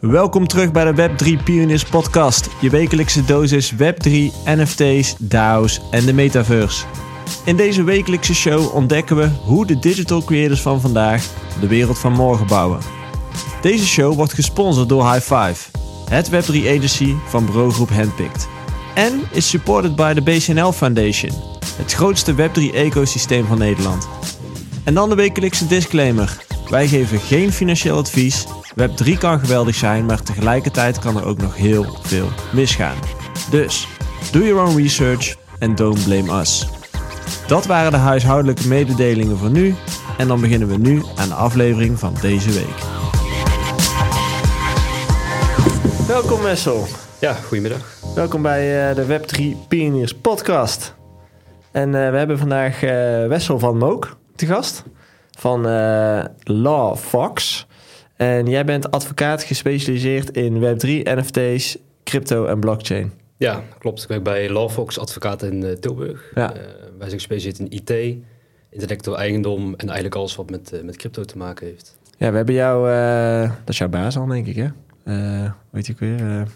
Welkom terug bij de Web3 Pioneers podcast. Je wekelijkse dosis Web3, NFT's, DAO's en de metaverse. In deze wekelijkse show ontdekken we hoe de digital creators van vandaag de wereld van morgen bouwen. Deze show wordt gesponsord door High Five, het Web3 agency van bureaugroep Handpicked. En is supported by de BCNL Foundation, het grootste Web3 ecosysteem van Nederland. En dan de wekelijkse disclaimer. Wij geven geen financieel advies. Web3 kan geweldig zijn, maar tegelijkertijd kan er ook nog heel veel misgaan. Dus, do your own research and don't blame us. Dat waren de huishoudelijke mededelingen voor nu. En dan beginnen we nu aan de aflevering van deze week. Welkom Wessel. Ja, goedemiddag. Welkom bij uh, de Web3 Pioneers podcast. En uh, we hebben vandaag uh, Wessel van Mook te gast van Law Fox. En jij bent advocaat gespecialiseerd in Web3, NFT's, crypto en blockchain. Ja, klopt. Ik werk bij Lawfox, advocaat in uh, Tilburg. Ja. Uh, wij zijn gespecialiseerd in IT, intellectueel eigendom en eigenlijk alles wat met, uh, met crypto te maken heeft. Ja, we hebben jou, dat is jouw baas al denk ik hè? weet je ook weer,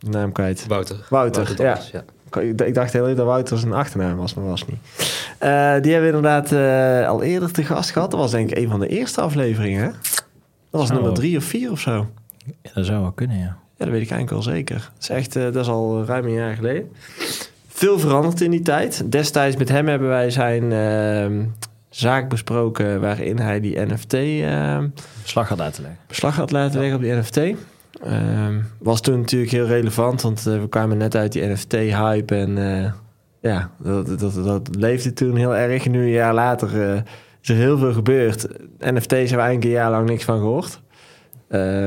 naam kwijt. Wouter. Wouter, Wouter ja. ja. Ik dacht heel even dat Wouter zijn achternaam was, maar was niet. Die hebben we inderdaad al eerder te gast gehad. Dat was denk ik een van de eerste afleveringen. Hè? Dat was nummer drie of vier of zo. Ja, dat zou wel kunnen, ja. Ja, dat weet ik eigenlijk wel zeker. Dat is echt, uh, dat is al ruim een jaar geleden. Veel veranderd in die tijd. Destijds met hem hebben wij zijn ehm, zaak besproken waarin hij die NFT... Ehm, beslag had laten leggen. Beslag had laten leggen op die NFT. Uh, was toen natuurlijk heel relevant, want uh, we kwamen net uit die NFT-hype en uh, ja, dat, dat, dat, leefde toen heel erg. Nu een jaar later uh, is er heel veel gebeurd. NFT's hebben we eigenlijk een jaar lang niks van gehoord.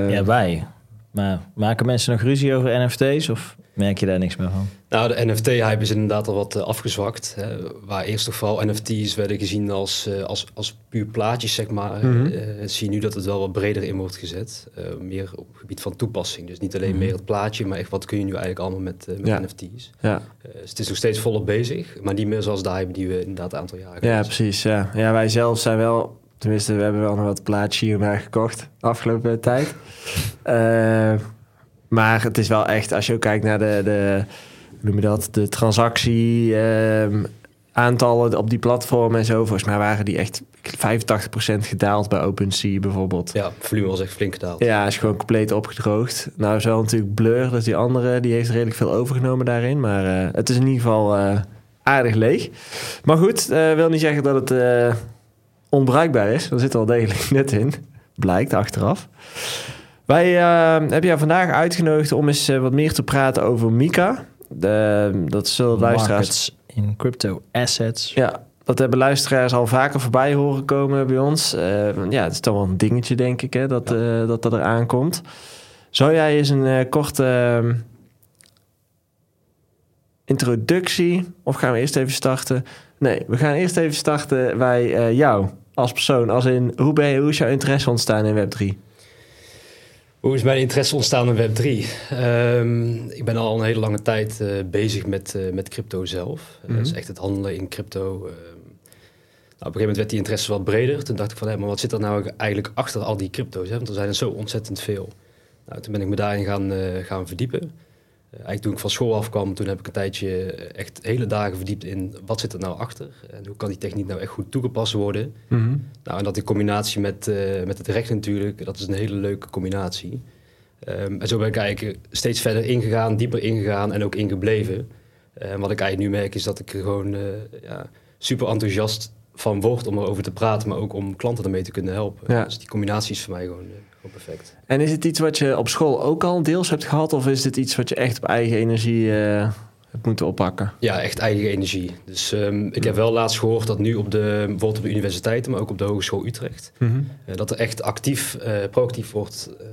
ja, wij. Maar maken mensen nog ruzie over NFT's of merk je daar niks meer van? Nou, de NFT-hype is inderdaad al wat uh, afgezwakt. Hè, waar eerst toch vooral NFT's werden gezien als, uh, als, als puur plaatjes, zeg maar. Mm -hmm. uh, zie je nu dat het wel wat breder in wordt gezet. meer op het gebied van toepassing. Dus niet alleen mm -hmm. meer het plaatje, maar echt wat kun je nu eigenlijk allemaal met, met ja. NFT's. Ja. dus het is nog steeds volop bezig, maar niet meer zoals de hype die we inderdaad een aantal jaren Ja, precies. Ja. ja, wij zelf zijn wel... Tenminste, we hebben wel nog wat plaatjes hier gekocht afgelopen tijd. maar het is wel echt, als je ook kijkt naar de... de noem je dat, de transactie uh, aantallen op die platformen en zo. Volgens mij waren die echt 85% gedaald bij OpenSea bijvoorbeeld. Ja, volume was echt flink gedaald. Ja, is gewoon compleet opgedroogd. Nou is wel natuurlijk Blur, dus die andere, die heeft redelijk veel overgenomen daarin. Maar uh, het is in ieder geval uh, aardig leeg. Maar goed, uh, wil niet zeggen dat het onbruikbaar is. Er zit wel degelijk net in. Blijkt achteraf. Wij hebben jou vandaag uitgenodigd om eens wat meer te praten over Mika. De, dat zullen luisteraars... in crypto assets. Ja, dat hebben luisteraars al vaker voorbij horen komen bij ons. Uh, ja, het is toch wel een dingetje, denk ik, hè, dat, ja. uh, dat dat eraan komt. Zou jij eens een korte introductie... of gaan we eerst even starten? Nee, we gaan eerst even starten bij jou als persoon. Als in, hoe, ben je, hoe is jouw interesse ontstaan in Web3? Hoe is mijn interesse ontstaan in Web3? Um, ik ben al een hele lange tijd uh, bezig met, uh, met crypto zelf. Mm -hmm. Dat is echt het handelen in crypto. Um, nou, op een gegeven moment werd die interesse wat breder. Toen dacht ik van, hé, maar wat zit er nou eigenlijk achter al die crypto's? Hè? Want er zijn er zo ontzettend veel. Nou, toen ben ik me daarin gaan, uh, gaan verdiepen. Eigenlijk toen ik van school afkwam, toen heb ik een tijdje echt hele dagen verdiept in wat zit er nou achter? En hoe kan die techniek nou echt goed toegepast worden? Mm -hmm. Nou, en dat in combinatie met, uh, met het recht natuurlijk, dat is een hele leuke combinatie. Um, en zo ben ik eigenlijk steeds verder ingegaan, dieper ingegaan en ook ingebleven. En wat ik eigenlijk nu merk is dat ik er gewoon uh, ja, super enthousiast van word om erover te praten, maar ook om klanten ermee te kunnen helpen. Ja. Dus die combinatie is voor mij gewoon, gewoon, perfect. En is het iets wat je op school ook al deels hebt gehad, of is dit iets wat je echt op eigen energie hebt moeten oppakken? Ja, echt eigen energie. Dus um, ik heb wel laatst gehoord dat nu op de, bijvoorbeeld op de universiteiten, maar ook op de Hogeschool Utrecht, mm -hmm. uh, dat er echt actief, uh, proactief wordt uh,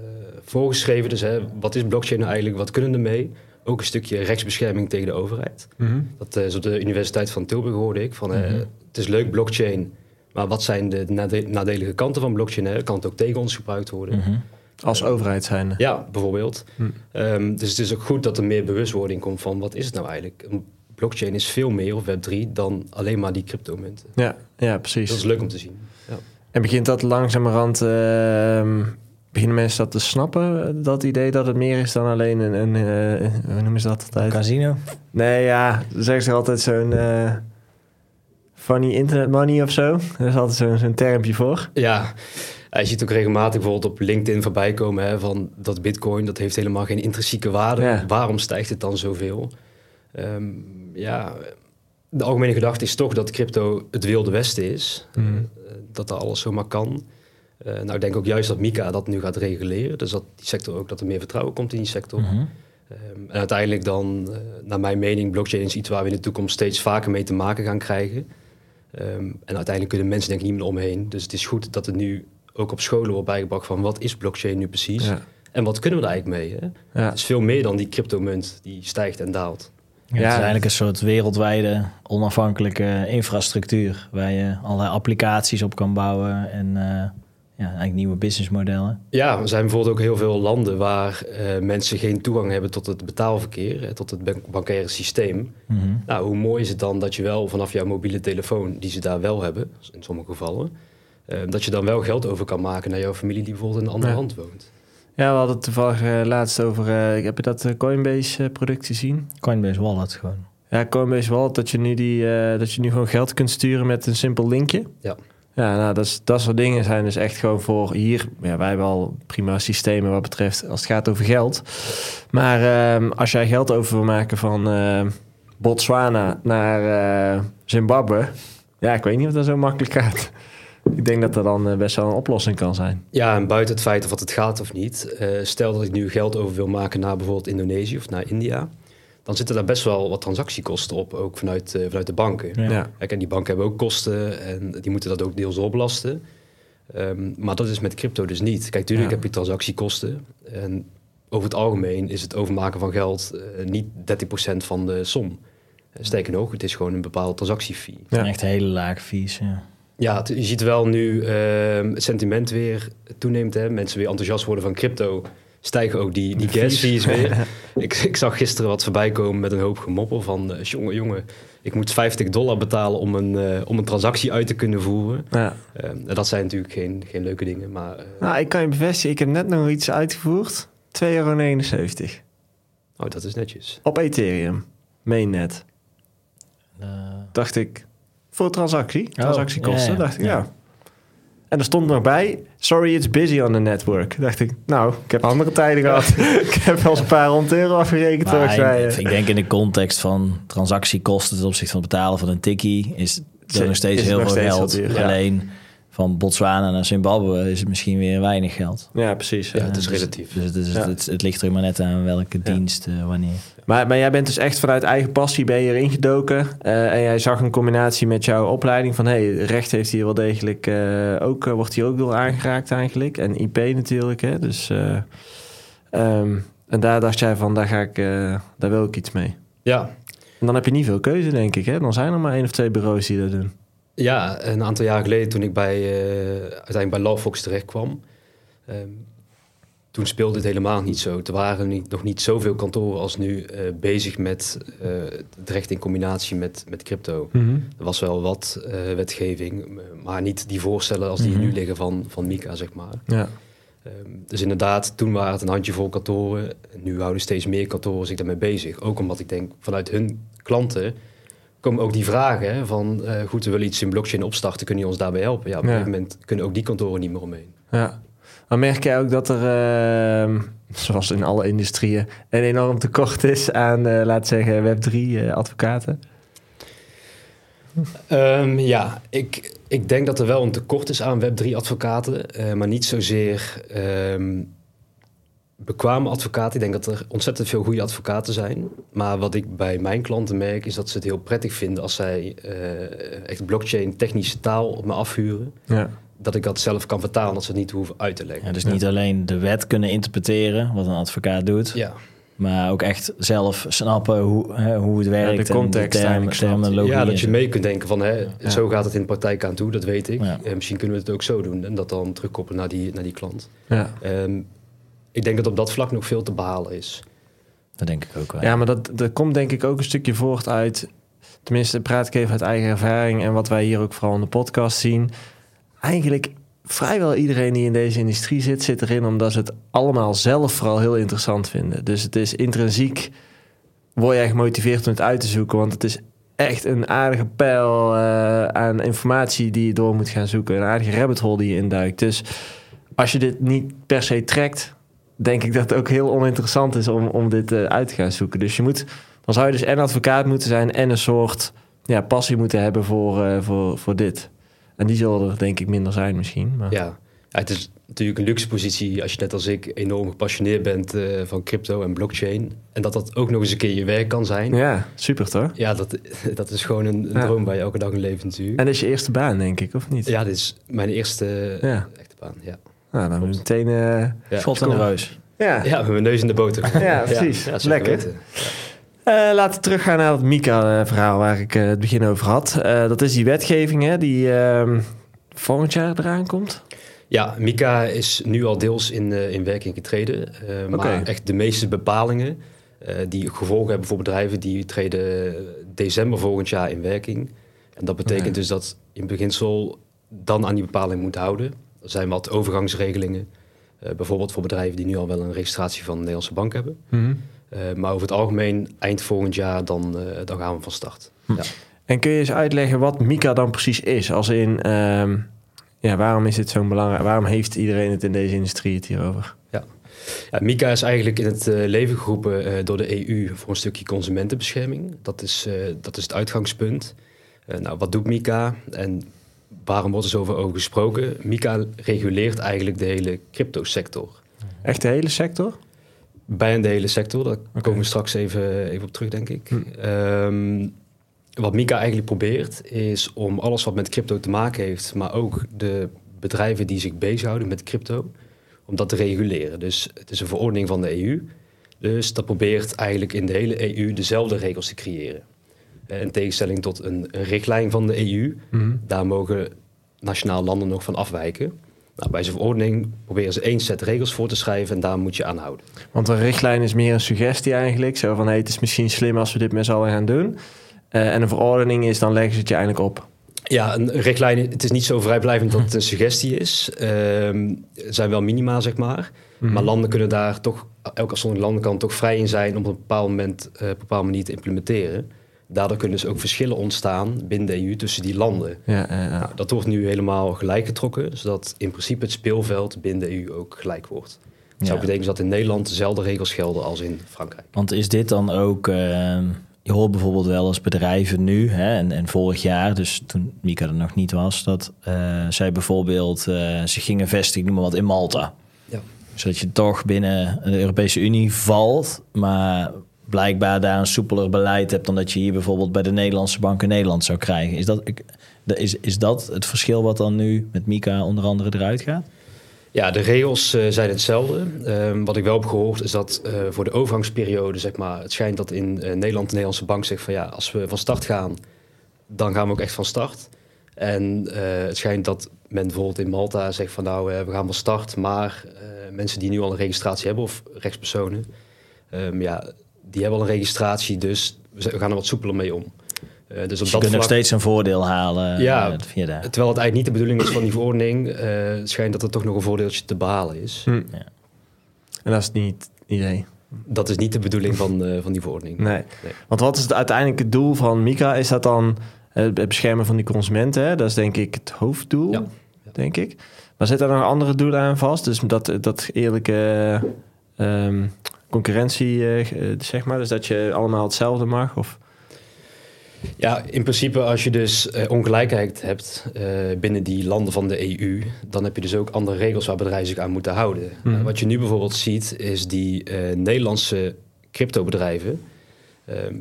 voorgeschreven. Dus hè, wat is blockchain nou eigenlijk, wat kunnen ermee? Ook een stukje rechtsbescherming tegen de overheid. Mm -hmm. Dat is op de Universiteit van Tilburg hoorde ik van, mm -hmm. het is leuk blockchain, maar wat zijn de nadelige kanten van blockchain? Hè? Kan het ook tegen ons gebruikt worden? Als overheid zijn. Ja, bijvoorbeeld. Hm. Um, dus het is ook goed dat er meer bewustwording komt van wat is het nou eigenlijk? Een blockchain is veel meer, of Web3, dan alleen maar die cryptomunten. Ja, ja, precies. Dat is leuk om te zien. Ja. En begint dat langzamerhand uh, beginnen mensen dat te snappen, dat idee dat het meer is dan alleen een, een uh, hoe noemen ze dat altijd? Casino? Nee, ja, zeggen ze altijd zo'n uh, funny internet money of zo. Er is altijd zo'n zo'n termpje voor. Ja, je ziet ook regelmatig bijvoorbeeld op LinkedIn voorbij komen hè, van dat bitcoin, dat heeft helemaal geen intrinsieke waarde. Waarom stijgt het dan zoveel? Um, ja, de algemene gedachte is toch dat crypto het wilde westen is. Mhm. Uh, dat er alles zomaar kan. Uh, nou, ik denk ook juist dat Mika dat nu gaat reguleren. Dus dat die sector ook dat er meer vertrouwen komt in die sector. Mhm. Ehm, en uiteindelijk dan, uh, naar mijn mening, blockchain is iets waar we in de toekomst steeds vaker mee te maken gaan krijgen. Um, en uiteindelijk kunnen mensen denk ik niet meer omheen. Dus het is goed dat het nu ook op scholen wordt bijgebracht van wat is blockchain nu precies? Ja. En wat kunnen we er eigenlijk mee? Hè? Ja. Het is veel meer dan die cryptomunt die stijgt en daalt. Ja, Het is eigenlijk een soort wereldwijde onafhankelijke infrastructuur waar je allerlei applicaties op kan bouwen en uh, ja, eigenlijk nieuwe businessmodellen. Ja, er zijn bijvoorbeeld ook heel veel landen waar uh, mensen geen toegang hebben tot het betaalverkeer, tot het bankaire systeem. Mm -hmm. Nou, hoe mooi is het dan dat je wel vanaf jouw mobiele telefoon, die ze daar wel hebben, in sommige gevallen, uh, dat je dan wel geld over kan maken naar jouw familie die bijvoorbeeld in een andere ja. land woont. Ja, we hadden het toevallig uh, laatst over... Uh, heb je dat Coinbase-product gezien? Coinbase Wallet gewoon. Ja, Coinbase Wallet, dat je, nu die, dat je nu gewoon geld kunt sturen met een simpel linkje. Ja. Ja, nou, dat, dat soort dingen zijn dus echt gewoon voor hier. Ja, wij hebben al prima systemen wat betreft als het gaat over geld. Maar uh, als jij geld over wil maken van uh, Botswana naar Zimbabwe, ja, ik weet niet of dat zo makkelijk gaat. Ik denk dat er dan best wel een oplossing kan zijn. Ja, en buiten het feit of het gaat of niet. Uh, stel dat ik nu geld over wil maken naar bijvoorbeeld Indonesië of naar India dan zitten daar best wel wat transactiekosten op, ook vanuit, uh, vanuit de banken. Ja. Kijk, en die banken hebben ook kosten en die moeten dat ook deels opbelasten. Um, maar dat is met crypto dus niet. Kijk, natuurlijk heb je transactiekosten. En over het algemeen is het overmaken van geld uh, niet 30% van de som. Uh, sterker nog, het is gewoon een bepaalde transactiefee. Ja. Echt hele lage fees, ja. Ja, je ziet wel nu ehm, het sentiment weer toeneemt. Hè? Mensen weer enthousiast worden van crypto stijgen ook die, die gas fees weer. ik, ik zag gisteren wat voorbij komen met een hoop gemoppel van... Uh, jongen, jongen, ik moet 50 dollar betalen om een, uh, om een transactie uit te kunnen voeren. Ja. Uh, dat zijn natuurlijk geen, geen leuke dingen, maar... nou, ik kan je bevestigen, ik heb net nog iets uitgevoerd. 2,79 euro. Oh, dat is netjes. Op Ethereum, mainnet. Dacht ik, voor transactie, oh, transactiekosten, dacht ik, ja. En er stond nog bij, sorry, it's busy on the network. Dacht ik, nou, ik heb andere tijden gehad. ik heb wel eens een paar honderd euro afgerekend. Maar ik, ik denk in de context van transactiekosten ten opzichte van het betalen van een tikkie... is er nog steeds heel veel geld. Alleen van Botswana naar Zimbabwe is het misschien weer weinig geld. Ja, precies. Ja, het is dus- relatief. Dus, dus het, het, het, ligt er maar net aan welke dienst, uh, wanneer. Maar, maar jij bent dus echt vanuit eigen passie ben je erin gedoken. Uh, en jij zag een combinatie met jouw opleiding van... hey, recht heeft hier wel degelijk uh, ook... wordt hier ook wel aangeraakt eigenlijk. En IP natuurlijk, hè. Dus... Um, en daar dacht jij van, daar ga ik... daar wil ik iets mee. Ja. En dan heb je niet veel keuze, denk ik, hè. Dan zijn er maar één of twee bureaus die dat doen. Ja, een aantal jaar geleden toen ik bij, uh, uiteindelijk bij Lawfox terecht kwam... Um, toen speelde het helemaal niet zo. Er waren niet, nog niet zoveel kantoren als nu uh, bezig met uh, het recht in combinatie met, met crypto. Mm -hmm. Er was wel wat uh, wetgeving, maar niet die voorstellen als die mm -hmm. nu liggen van, van Mika, zeg maar. Ja. Um, dus inderdaad, toen waren het een handjevol kantoren. Nu houden steeds meer kantoren zich daarmee bezig. Ook omdat ik denk, vanuit hun klanten komen ook die vragen hè, van... goed, we willen iets in blockchain opstarten, kunnen jullie ons daarbij helpen? Ja, op ja. een gegeven moment kunnen ook die kantoren niet meer omheen. Ja. Maar merk jij ook dat er, uh, zoals in alle industrieën, een enorm tekort is aan, uh, laat zeggen, Web3-advocaten? Uh, um, ja, ik, ik denk dat er wel een tekort is aan Web3-advocaten, uh, maar niet zozeer um, bekwame advocaten. Ik denk dat er ontzettend veel goede advocaten zijn. Maar wat ik bij mijn klanten merk, is dat ze het heel prettig vinden als zij uh, echt blockchain technische taal op me afhuren. Ja dat ik dat zelf kan vertalen, dat ze het niet hoeven uit te leggen. Ja, dus niet alleen de wet kunnen interpreteren, wat een advocaat doet. Ja. Maar ook echt zelf snappen hoe, hè, hoe het werkt. Ja, de context en de term, Ja, dat je mee kunt denken van, hè, ja. zo gaat het in de praktijk aan toe, dat weet ik. En misschien kunnen we het ook zo doen en dat dan terugkoppelen naar die, naar die klant. Ja. Um, ik denk dat op dat vlak nog veel te behalen is. Dat denk ik ook wel. Ja, maar dat, dat komt denk ik ook een stukje voort uit... Tenminste, praat ik even uit eigen ervaring... en wat wij hier ook vooral in de podcast zien eigenlijk vrijwel iedereen die in deze industrie zit, zit erin omdat ze het allemaal zelf vooral heel interessant vinden. Dus het is intrinsiek, word je gemotiveerd om het uit te zoeken, want het is echt een aardige pijl uh, aan informatie die je door moet gaan zoeken. Een aardige rabbit hole die je induikt. Dus als je dit niet per se trekt, denk ik dat het ook heel oninteressant is om, om dit uh, uit te gaan zoeken. Dus je moet, dan zou je dus en advocaat moeten zijn en een soort ja, passie moeten hebben voor, uh, voor, voor dit. En die zullen er denk ik minder zijn misschien. Maar... Ja. ja, het is natuurlijk een luxe positie als je net als ik enorm gepassioneerd bent uh, van crypto en blockchain. En dat dat ook nog eens een keer je werk kan zijn. Ja, super toch? Ja, dat, dat is gewoon een, een ja. droom waar je elke dag in leeft natuurlijk. En dat is je eerste baan denk ik, of niet? Ja, dit is mijn eerste ja. echte baan, ja. Nou, dan Klopt. meteen... Uh, ja. Schot in de reus. Ja. ja, met mijn neus in de boter. ja, precies. Ja, Lekker. Uh, laten we teruggaan naar het Mika-verhaal waar ik uh, het begin over had. Uh, dat is die wetgeving hè, die uh, volgend jaar eraan komt. Ja, Mika is nu al deels in, in werking getreden. maar okay. echt de meeste bepalingen die gevolgen hebben voor bedrijven... die treden december volgend jaar in werking. En dat betekent okay. dus dat in beginsel dan aan die bepaling moet houden. Er zijn wat overgangsregelingen. bijvoorbeeld voor bedrijven die nu al wel een registratie van de Nederlandse bank hebben... Mm -hmm. Uh, maar over het algemeen, eind volgend jaar, dan, uh, dan gaan we van start. Hm. Ja. En kun je eens uitleggen wat Mika dan precies is? Als in, uh, ja, waarom is dit zo'n belangrijk? Waarom heeft iedereen het in deze industrie het hierover? Ja, ja Mika is eigenlijk in het leven geroepen door de EU voor een stukje consumentenbescherming. Dat is, dat is het uitgangspunt. nou, wat doet Mika en waarom wordt er zoveel over gesproken? Mika reguleert eigenlijk de hele cryptosector. Echt de hele sector? Bij de hele sector. Daar okay. komen we straks even, even op terug, denk ik. Hm. Um, wat Mika eigenlijk probeert, is om alles wat met crypto te maken heeft, maar ook de bedrijven die zich bezighouden met crypto, om dat te reguleren. Dus het is een verordening van de EU. Dus dat probeert eigenlijk in de hele EU dezelfde regels te creëren. Eh, in tegenstelling tot een, een richtlijn van de EU, mm. daar mogen nationaal landen nog van afwijken. Nou, bij zo'n verordening proberen ze één set regels voor te schrijven en daar moet je aan houden. Want een richtlijn is meer een suggestie eigenlijk. Zo van, hey, het is misschien slim als we dit met z'n allen gaan doen. Uh, en een verordening is, dan leggen ze het je eigenlijk op. Ja, een richtlijn, het is niet zo vrijblijvend dat het een suggestie is. Uh, er zijn wel minima, zeg maar. Mm-hmm. Maar landen kunnen daar toch, elke afzonderlijke land kan toch vrij in zijn... om op een bepaald moment, uh, op een bepaalde manier te implementeren. Daardoor kunnen dus ook verschillen ontstaan binnen de EU tussen die landen. Ja, ja, ja. Nou, dat wordt nu helemaal gelijk getrokken, zodat in principe het speelveld binnen de EU ook gelijk wordt. Dat zou betekenen dat in Nederland dezelfde regels gelden als in Frankrijk. Want is dit dan ook... Uh, je hoort bijvoorbeeld wel als bedrijven nu hè, en, en vorig jaar, dus toen Mika er nog niet was, dat uh, zij bijvoorbeeld uh, ze gingen vestigen, noem maar wat, in Malta. Ja. Zodat je toch binnen de Europese Unie valt, maar blijkbaar daar een soepeler beleid hebt dan dat je hier bijvoorbeeld bij de Nederlandse bank in Nederland zou krijgen. Is dat, is, is dat het verschil wat dan nu met Mika onder andere eruit gaat? Ja, de regels uh, zijn hetzelfde. Uh, wat ik wel heb gehoord is dat uh, voor de overgangsperiode, zeg maar, het schijnt dat in uh, Nederland de Nederlandse bank zegt van ja, als we van start gaan, dan gaan we ook echt van start. En het schijnt dat men bijvoorbeeld in Malta zegt van nou, we gaan van start, maar mensen die nu al een registratie hebben of rechtspersonen, um, ja, die hebben al een registratie, dus we gaan er wat soepeler mee om. Uh, dus, dus je kunt nog steeds een voordeel halen. Ja, uh, via terwijl het eigenlijk niet de bedoeling is van die verordening, uh, schijnt dat er toch nog een voordeeltje te behalen is. Hm. Ja. En dat is niet het idee. Dat is niet de bedoeling van, van die verordening. Nee. nee. Want wat is het uiteindelijke doel van Mika? Is dat dan het beschermen van die consumenten? Hè? Dat is denk ik het hoofddoel, ja. Ja. denk ik. Maar zit er nog andere doelen aan vast? Dus dat, dat eerlijke um, concurrentie, uh, zeg maar? Dus dat je allemaal hetzelfde mag? Of? Ja, in principe als je dus uh, ongelijkheid hebt binnen die landen van de EU, dan heb je dus ook andere regels waar bedrijven zich aan moeten houden. Mm. wat je nu bijvoorbeeld ziet, is die Nederlandse cryptobedrijven, ehm,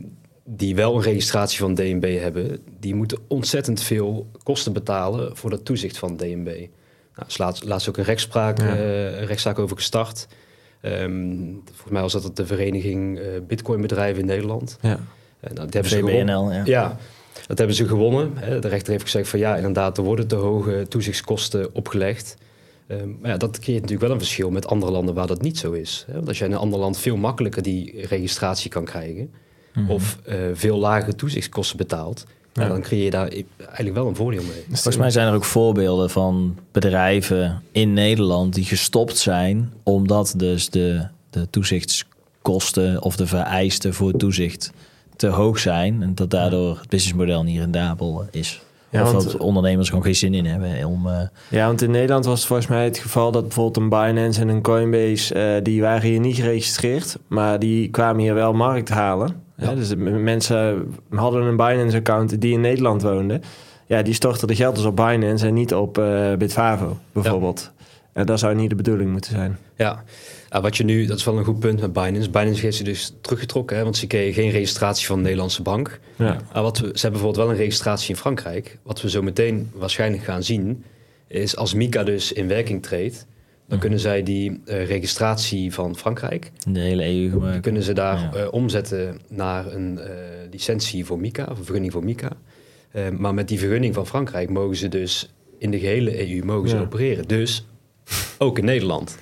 die wel een registratie van DNB hebben, die moeten ontzettend veel kosten betalen voor dat toezicht van DNB. Nou, is laatst, laatst ook een rechtspraak, ja. rechtszaak over gestart. Um, volgens mij was dat de vereniging uh, Bitcoin-bedrijven in Nederland. Ja. En dat hebben ze gewonnen. Ja. ja. dat hebben ze gewonnen. De rechter heeft gezegd van ja, inderdaad, er worden te hoge toezichtskosten opgelegd. Um, maar ja, dat creëert natuurlijk wel een verschil met andere landen waar dat niet zo is. Want als jij in een ander land veel makkelijker die registratie kan krijgen, mm -hmm. of uh, veel lagere toezichtskosten betaalt, Ja. Dan creëer je daar eigenlijk wel een voordeel mee. Volgens mij zijn er ook voorbeelden van bedrijven in Nederland die gestopt zijn omdat dus de, de toezichtskosten of de vereisten voor toezicht te hoog zijn en dat daardoor het businessmodel niet rendabel is. Ja, of want- dat ondernemers gewoon geen zin in hebben om. eh, Ja, want in Nederland was het volgens mij het geval dat bijvoorbeeld een Binance en een Coinbase, eh, die waren hier niet geregistreerd, maar die kwamen hier wel markt halen. Ja. Dus mensen hadden een Binance-account die in Nederland woonden. Ja, die stortten de geld dus op Binance en niet op Bitfavo, bijvoorbeeld. En dat zou niet de bedoeling moeten zijn. Ja, wat je nu, dat is wel een goed punt met Binance. Binance heeft zich dus teruggetrokken, hè, want ze kregen geen registratie van de Nederlandse bank. Ja. Maar wat we, ze hebben bijvoorbeeld wel een registratie in Frankrijk. Wat we zo meteen waarschijnlijk gaan zien, is als Mika dus in werking treedt, dan kunnen zij die eh, registratie van Frankrijk, in de hele EU die gebruiken. kunnen ze daar Ja. eh, omzetten naar een eh, licentie voor Mika, of een vergunning voor Mika. Eh, maar met die vergunning van Frankrijk mogen ze dus in de gehele EU mogen ze opereren. Dus ook in Nederland.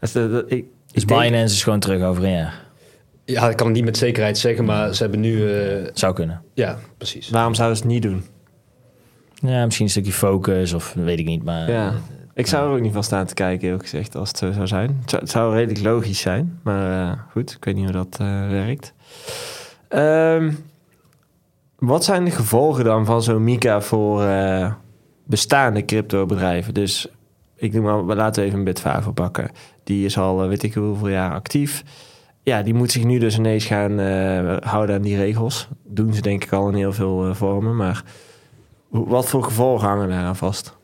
Dus, de- de- ik, Dus ik denk- Binance is gewoon terug over een jaar. Ja, ik kan het niet met zekerheid zeggen, maar ze hebben nu... eh, Zou kunnen. ja, precies. waarom zouden ze het niet doen? Ja, misschien een stukje focus of weet ik niet. Maar Ja. Ik zou er ook niet van staan te kijken, eerlijk gezegd, als het zo zou zijn. Het zou, redelijk logisch zijn, maar eh, goed, ik weet niet hoe dat eh, werkt. Ehm, wat zijn de gevolgen dan van zo'n Mika voor eh, bestaande cryptobedrijven? Dus ik noem maar, we laten even een Bitfavo pakken. Die is al, weet ik hoeveel jaar actief. Ja, die moet zich nu dus ineens gaan houden aan die regels. Doen ze denk ik al in heel veel vormen, maar wat voor gevolgen hangen daar aan vast?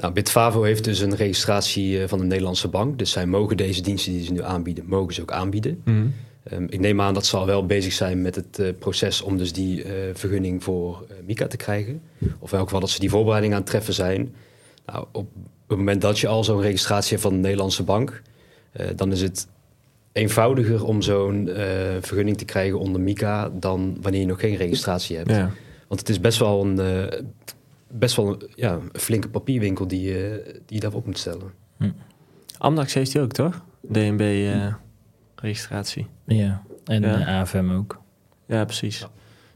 Nou, Bitfavo heeft dus een registratie eh, van de Nederlandse bank. Dus zij mogen deze diensten die ze nu aanbieden, mogen ze ook aanbieden. Ehm, ik neem aan dat ze al wel bezig zijn met het eh, proces om dus die eh, vergunning voor eh, Mika te krijgen. Of in elk geval dat ze die voorbereiding aan het treffen zijn. Nou, op het moment dat je al zo'n registratie hebt van de Nederlandse bank, dan is het eenvoudiger om zo'n vergunning te krijgen onder Mika dan wanneer je nog geen registratie hebt. Ja. Want het is best wel een, best wel een, ja, een flinke papierwinkel die, je die je daarop moet stellen. Amdax heeft hij ook, toch? DNB-registratie. ja. En Ja. eh, AFM ook. ja, precies.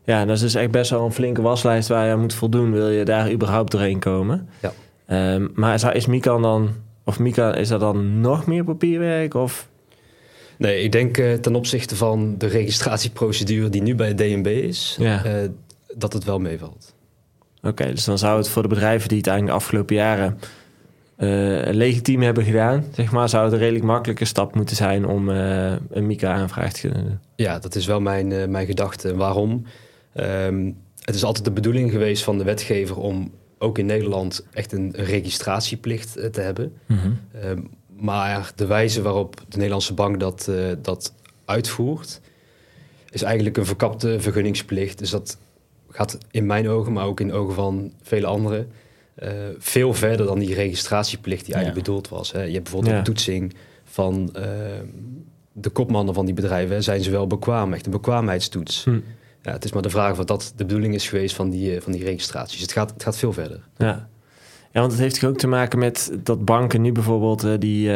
Ja, dat is dus echt best wel een flinke waslijst waar je aan moet voldoen. Wil je daar überhaupt doorheen komen? Ja. Ehm, maar is, is Mika dan... Of Mika, is dat dan nog meer papierwerk? Of... Nee, ik denk eh, ten opzichte van de registratieprocedure die nu bij DNB is, Ja. eh, dat het wel meevalt. Oké, dus dan zou het voor de bedrijven die het eigenlijk de afgelopen jaren... eh, legitiem hebben gedaan, zeg maar, zou het een redelijk makkelijke stap moeten zijn om eh, een Mika-aanvraag te kunnen doen. Ja, dat is wel mijn, eh, mijn gedachte. Waarom? Ehm, het is altijd de bedoeling geweest van de wetgever om ook in Nederland echt een, een registratieplicht te hebben. Mhm. Ehm, maar de wijze waarop de Nederlandse bank dat, dat uitvoert, is eigenlijk een verkapte vergunningsplicht. Dus dat gaat in mijn ogen, maar ook in de ogen van vele anderen, eh, veel verder dan die registratieplicht die eigenlijk bedoeld was. Hè. Je hebt bijvoorbeeld Ja. een toetsing van ehm, de kopmannen van die bedrijven. hè. Zijn ze wel bekwaam? Echt een bekwaamheidstoets. Hm. Ja, het is maar de vraag of dat de bedoeling is geweest van die, eh, van die registraties. Het gaat, het gaat veel verder. Ja. ja, want het heeft ook te maken met dat banken nu bijvoorbeeld eh, die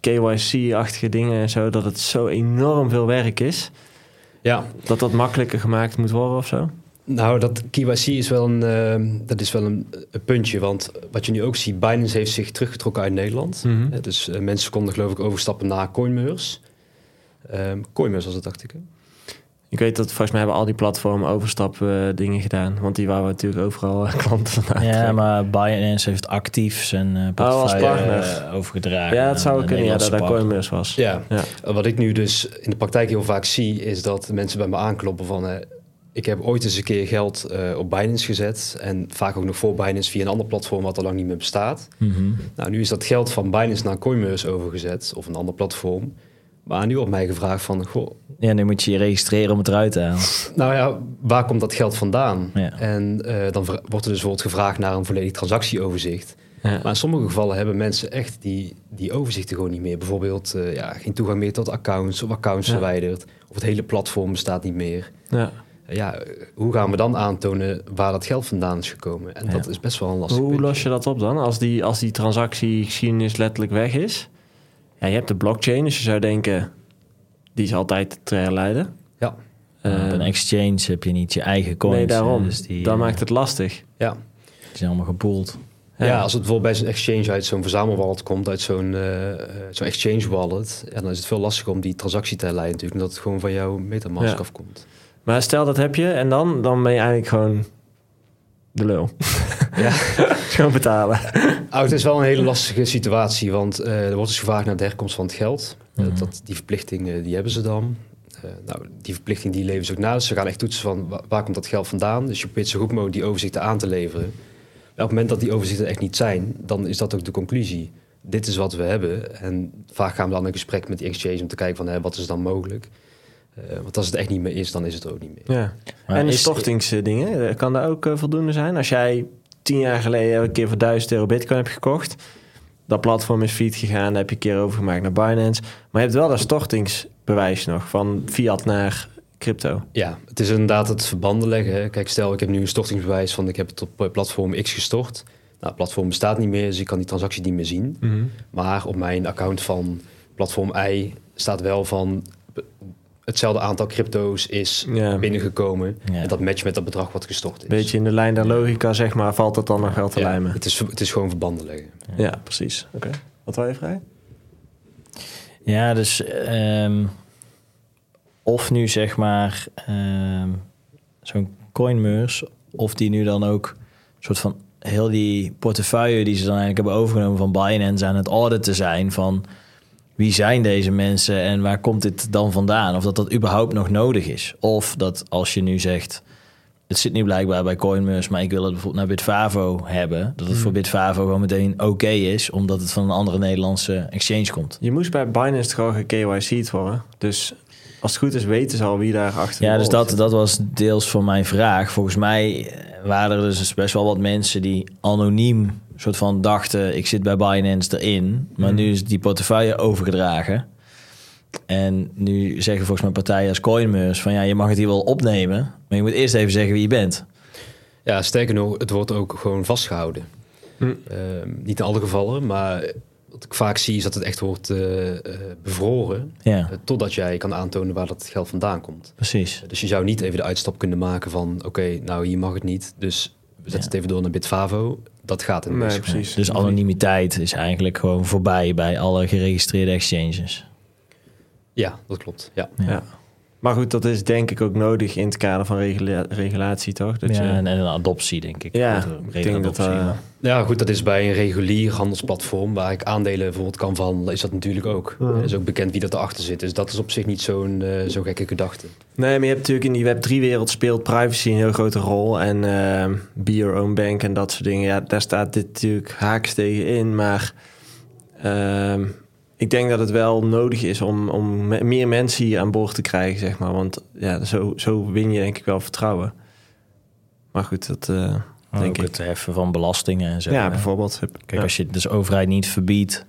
KYC-achtige dingen en zo, dat het zo enorm veel werk is, Ja, dat dat makkelijker gemaakt moet worden of zo. Nou, dat KYC is wel een, eh, dat is wel een, een puntje. Want wat je nu ook ziet, Binance heeft zich teruggetrokken uit Nederland. Mhm. Eh, dus eh, mensen konden geloof ik overstappen naar Coinmeurs. Ehm Coinmeurs was het, dacht ik. Hè? Ik weet dat volgens mij hebben al die platformen overstap eh, dingen gedaan, want die waren natuurlijk overal klanten vandaan. Ja, maar Binance heeft actief zijn portefeuille eh, overgedragen. Ja, dat zou kunnen, ja, dat daar. Coinbase was. Ja. Ja. Wat ik nu dus in de praktijk heel vaak zie, is dat mensen bij me aankloppen van... ik heb ooit eens een keer geld eh, op Binance gezet. En vaak ook nog voor Binance via een ander platform wat al lang niet meer bestaat. Mhm. Nou, nu is dat geld van Binance naar Coinmeurs overgezet, of een ander platform. Maar nu wordt mij gevraagd van, goh, Ja, nu moet je je registreren om het eruit te halen. nou ja, waar komt dat geld vandaan? Ja. En eh, dan wordt er dus bijvoorbeeld gevraagd naar een volledig transactieoverzicht. Ja. Maar in sommige gevallen hebben mensen echt die, die overzichten gewoon niet meer. Bijvoorbeeld eh, ja, geen toegang meer tot accounts of accounts Ja. verwijderd. Of het hele platform bestaat niet meer. Ja. Eh, ja, eh, hoe gaan we dan aantonen waar dat geld vandaan is gekomen? En Ja. dat is best wel een lastig Hoe puntje. los je dat op dan? Als die, als die transactiegeschiedenis letterlijk weg is. Ja, je hebt de blockchain, dus je zou denken, die is altijd te herleiden. Ja. Op een Ehm, exchange heb je niet je eigen coins. nee, daarom. Dus die, dat eh, maakt het lastig. Ja. die zijn allemaal gepoeld. Ja. als het bijvoorbeeld bij zo'n exchange uit zo'n verzamelwallet komt, uit zo'n eh, eh, zo'n exchange wallet, ja, dan is het veel lastiger om die transactie te leiden natuurlijk, omdat het gewoon van jouw Metamask Ja. afkomt. Maar stel dat heb je en dan, dan ben je eigenlijk gewoon de lul. Ja. gewoon betalen. Oh, het is wel een hele lastige situatie, want eh, er wordt dus gevraagd naar de herkomst van het geld. Eh, Mhm. dat, die verplichting eh, die hebben ze dan. Eh, nou, die verplichting die leven ze ook na. Dus ze gaan echt toetsen van wa- waar komt dat geld vandaan. Dus je probeert zo goed mogelijk die overzichten aan te leveren. Maar op het moment dat die overzichten echt niet zijn, dan is dat ook de conclusie. Dit is wat we hebben. En vaak gaan we dan in gesprek met die exchange om te kijken van hè, wat is dan mogelijk. Eh, want als het echt niet meer is, dan is het er ook niet meer. Ja. Maar en de is- stortingsdingen, eh, kan dat ook eh, voldoende zijn? Als jij tien jaar geleden een keer voor 1000 euro bitcoin hebt gekocht, dat platform is fiat gegaan, daar heb je een keer overgemaakt naar Binance, maar je hebt wel dat stortingsbewijs nog van fiat naar crypto. Ja, het is inderdaad het verbanden leggen. hè. Kijk, stel ik heb nu een stortingsbewijs van ik heb het op platform X gestort. Nou, het platform bestaat niet meer, dus ik kan die transactie niet meer zien. Maar op mijn account van platform I staat wel van hetzelfde aantal crypto's is Ja. binnengekomen. Ja. En dat matcht met dat bedrag wat gestort is. Beetje in de lijn der logica, zeg maar, valt dat dan nog wel te ja, lijmen? het, is, het is gewoon verbanden leggen. Ja, precies. Oké. Wat wil je vrij? Ja, dus ehm, of nu zeg maar ehm, zo'n coinmeurs, of die nu dan ook een soort van heel die portefeuille die ze dan eigenlijk hebben overgenomen van Binance aan het auditen zijn van wie zijn deze mensen en waar komt dit dan vandaan? Of dat dat überhaupt nog nodig is. Of dat als je nu zegt, het zit nu blijkbaar bij Coinmers, maar ik wil het bijvoorbeeld naar Bitfavo hebben, dat het voor Bitfavo gewoon meteen oké is, omdat het van een andere Nederlandse exchange komt. Je moest bij Binance toch al KYC'd worden. Dus als het goed is, weten ze al wie daar achter Ja, dus zit. dat, dat was deels van mijn vraag. Volgens mij waren er dus best wel wat mensen die anoniem soort van dachten... ik zit bij Binance erin, maar nu is die portefeuille overgedragen. En nu zeggen volgens mij partijen als Coinmers van... ja, je mag het hier wel opnemen, maar je moet eerst even zeggen wie je bent. Ja, sterker nog, het wordt ook gewoon vastgehouden. Hm. Ehm, niet in alle gevallen, maar wat ik vaak zie is dat het echt wordt eh, eh, bevroren. Ja, eh, totdat jij kan aantonen waar dat geld vandaan komt. precies. Dus je zou niet even de uitstap kunnen maken van... oké, nou hier mag het niet, dus we zetten Ja. het even door naar Bitfavo. Dat gaat in Nee, deze precies. Dus anonimiteit is eigenlijk gewoon voorbij bij alle geregistreerde exchanges. Ja, dat klopt. Ja. Ja. Maar goed, dat is denk ik ook nodig in het kader van regula- regulatie, toch? Dat ja, je- en, en een adoptie, denk ik. Ja, ik denk dat... adoptie, eh, ja, goed, dat is bij een regulier handelsplatform... waar ik aandelen bijvoorbeeld kan van, is dat natuurlijk ook. Ja. Is ook bekend wie dat erachter zit. Dus dat is op zich niet zo'n eh, zo gekke gedachte. Nee, maar je hebt natuurlijk in die Web3-wereld speelt privacy een heel grote rol. En eh, be your own bank en dat soort dingen. Ja, daar staat dit natuurlijk haaks tegen in. Maar ehm, ik denk dat het wel nodig is om, om me- meer mensen hier aan boord te krijgen, zeg maar. Want ja, zo, zo win je denk ik wel vertrouwen. Maar goed, dat eh, denk ook ik. het heffen van belastingen en zo. Ja, hè. bijvoorbeeld. Kijk, Ja. als je het dus overheid niet verbiedt.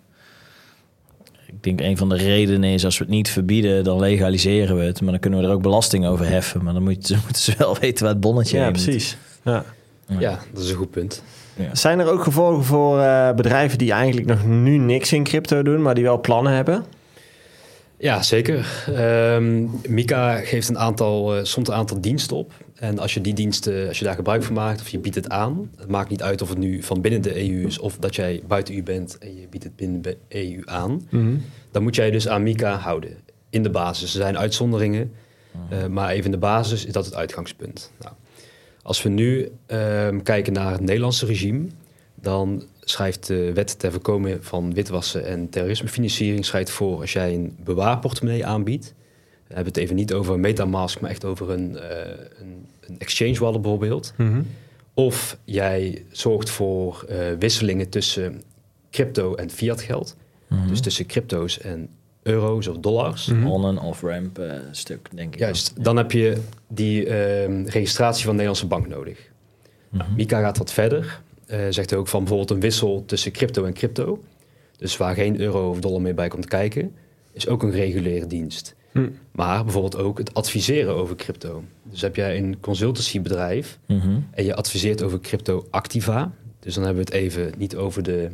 Ik denk een van de redenen is als we het niet verbieden, dan legaliseren we het. Maar dan kunnen we er ook belasting over heffen. Maar dan moet je, moeten ze wel weten waar het bonnetje Ja, moet. precies. Ja. Ja. Ja, dat is een goed punt. Zijn er ook gevolgen voor eh, bedrijven die eigenlijk nog nu niks in crypto doen, maar die wel plannen hebben? Ja, zeker. Ehm, Mika geeft een aantal, eh, soms een aantal diensten op. En als je die diensten, als je daar gebruik van maakt of je biedt het aan, het maakt niet uit of het nu van binnen de EU is of dat jij buiten EU bent en je biedt het binnen de EU aan, dan moet jij dus aan Mika houden. In de basis. Er zijn uitzonderingen, eh, maar even in de basis is dat het uitgangspunt. Nou, als we nu ehm, kijken naar het Nederlandse regime, dan schrijft de wet ter voorkoming van witwassen en terrorismefinanciering schrijft voor als jij een bewaarportemonnee aanbiedt. Dan hebben we het even niet over Metamask, maar echt over een, eh, een, een exchange wallet bijvoorbeeld. Of jij zorgt voor eh, wisselingen tussen crypto en fiat geld. Mhm. Dus tussen crypto's en euro's of dollars. Mhm. On- en off-ramp eh, stuk, denk ik. Juist, dan heb je die ehm, registratie van de Nederlandse bank nodig. Mhm. Mika gaat wat verder. Eh, zegt ook van bijvoorbeeld een wissel tussen crypto en crypto. Dus waar geen euro of dollar meer bij komt kijken, is ook een reguliere dienst. Hm. Maar bijvoorbeeld ook het adviseren over crypto. Dus heb jij een consultancybedrijf Mhm. en je adviseert over crypto activa. Dus dan hebben we het even niet over de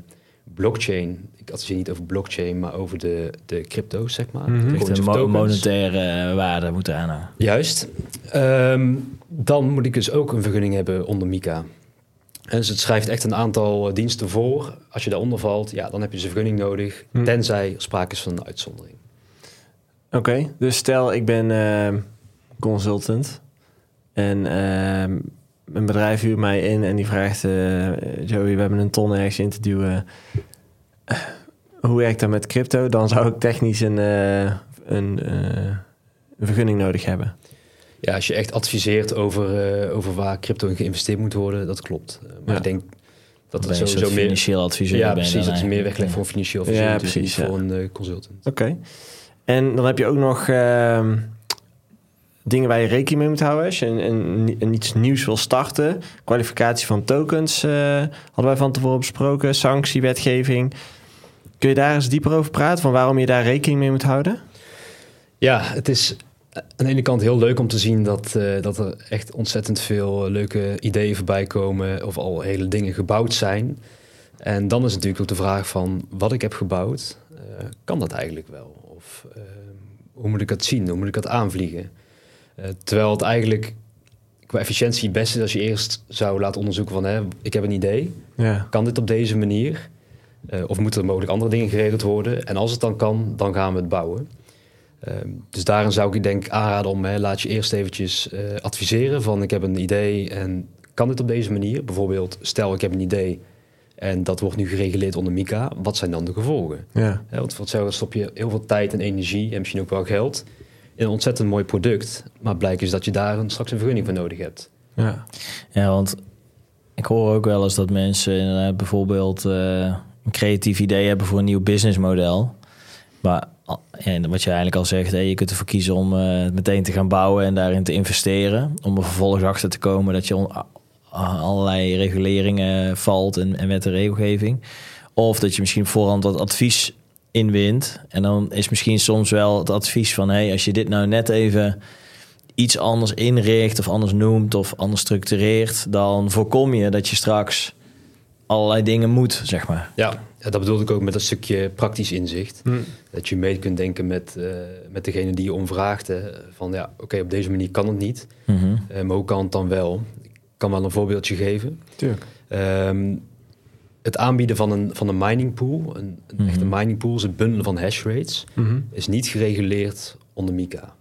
blockchain. Ik adviseer niet over blockchain, maar over de, de crypto's, zeg maar. Mhm. De mo- monetaire waarde moeten aanhouden. Juist. Ehm, dan moet ik dus ook een vergunning hebben onder MiCA. En dus het schrijft echt een aantal eh, diensten voor. Als je daaronder valt, ja, dan heb je dus een vergunning nodig. Hm. Tenzij er sprake is van een uitzondering. Oké, dus stel ik ben ehm, consultant en ehm, een bedrijf huurt mij in en die vraagt... eh, Joey, we hebben een ton ergens in te duwen. Eh, hoe werkt dat met crypto? Dan zou ik technisch een, eh, een, een vergunning nodig hebben. Ja, als je echt adviseert over, over waar crypto in geïnvesteerd moet worden, dat klopt. Maar Ja. ik denk dat een sowieso meer... financieel adviseur Ja, precies. Dat is meer weggelegd voor een financieel Ja, adviseur, dus precies, ja. voor een consultant. Oké. En dan heb je ook nog ehm, dingen waar je rekening mee moet houden. Als je een, iets nieuws wil starten. Kwalificatie van tokens eh, hadden wij van tevoren besproken. Sanctiewetgeving. Kun je daar eens dieper over praten? Van waarom je daar rekening mee moet houden? Ja, het is aan de ene kant heel leuk om te zien dat, eh, dat er echt ontzettend veel eh, leuke ideeën voorbij komen of al hele dingen gebouwd zijn. En dan is natuurlijk ook de vraag van wat ik heb gebouwd, kan dat eigenlijk wel? Of eh, hoe moet ik dat zien? Hoe moet ik dat aanvliegen? Eh, terwijl het eigenlijk qua efficiëntie het beste is als je eerst zou laten onderzoeken van hè, ik heb een idee, Ja. kan dit op deze manier? Eh, of moeten er mogelijk andere dingen geregeld worden? En als het dan kan, dan gaan we het bouwen. Ehm, dus daarin zou ik je denk aanraden om, hè, laat je eerst eventjes eh, adviseren van ik heb een idee en kan dit op deze manier? Bijvoorbeeld, stel ik heb een idee en dat wordt nu gereguleerd onder MICA. Wat zijn dan de gevolgen? Ja. Want voor hetzelfde stop je heel veel tijd en energie en misschien ook wel geld een ontzettend mooi product. Maar blijkt is dat je daar een, straks een vergunning voor nodig hebt. Ja. Ja, want ik hoor ook wel eens dat mensen inderdaad bijvoorbeeld eh, een creatief idee hebben voor een nieuw businessmodel. Maar en wat je eigenlijk al zegt, hè, je kunt ervoor kiezen om eh, meteen te gaan bouwen en daarin te investeren. Om er vervolgens achter te komen dat je on- allerlei reguleringen valt en, en wet en regelgeving. Of dat je misschien voorhand wat advies inwint. En dan is misschien soms wel het advies van... hey, als je dit nou net even iets anders inricht of anders noemt of anders structureert... dan voorkom je dat je straks allerlei dingen moet, zeg maar. Ja, ja, dat bedoelde ik ook met een stukje praktisch inzicht. Hm. Dat je mee kunt denken met, eh, met degene die je om vraagt. hè. Van ja, oké, op deze manier kan het niet. Mhm. Eh, maar hoe kan het dan wel? Ik kan wel een voorbeeldje geven. Tuurlijk. Ehm, het aanbieden van een, van een mining pool, een, een Mhm. echte mining pool, is het bundelen van hash rates, Mhm. is niet gereguleerd onder MiCA.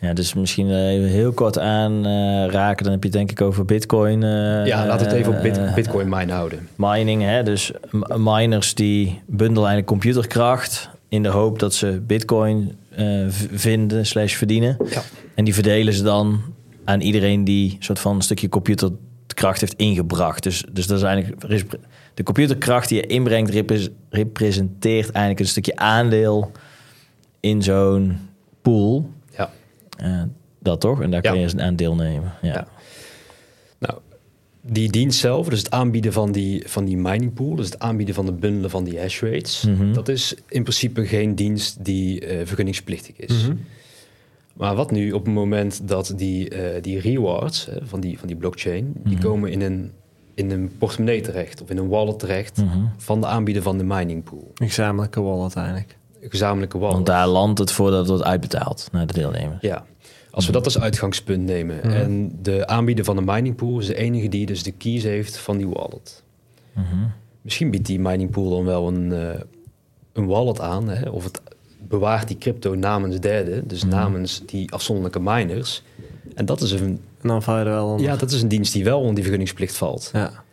Ja, dus misschien eh, even heel kort aanraken. dan heb je het denk ik over bitcoin. eh, ja, laten we het even op bit- eh, bitcoin mine houden. mining, hè? dus m- miners die bundelen eigenlijk computerkracht in de hoop dat ze bitcoin eh, v- vinden slash verdienen. Ja. En die verdelen ze dan aan iedereen die een soort van een stukje computerkracht heeft ingebracht. Dus, dus dat is eigenlijk de computerkracht die je inbrengt repre- representeert eigenlijk een stukje aandeel in zo'n pool. Ja. Eh, dat toch? En daar Ja. kun je eens aan deelnemen. Ja. Ja. Nou, die dienst zelf, dus het aanbieden van die, van die mining pool, dus het aanbieden van de bundelen van die hash rates, Mhm. dat is in principe geen dienst die eh, vergunningsplichtig is. Mhm. Maar wat nu op het moment dat die, eh, die rewards van, die, van die blockchain, die Mhm. komen in een, in een portemonnee terecht of in een wallet terecht Mhm. van de aanbieder van de mining pool. Een gezamenlijke wallet eigenlijk. Een gezamenlijke wallet. Want daar landt het voordat het wordt uitbetaald naar de deelnemers. Ja, als we dat als uitgangspunt nemen. Mhm. En de aanbieder van de mining pool is de enige die dus de keys heeft van die wallet. Mhm. Misschien biedt die mining pool dan wel een, eh, een wallet aan. Hè? Of het bewaart die crypto namens derden. Dus Mhm. namens die afzonderlijke miners. En dat is, een, En dan val je er wel onder. ja, dat is een dienst die wel onder die vergunningsplicht valt. Ja.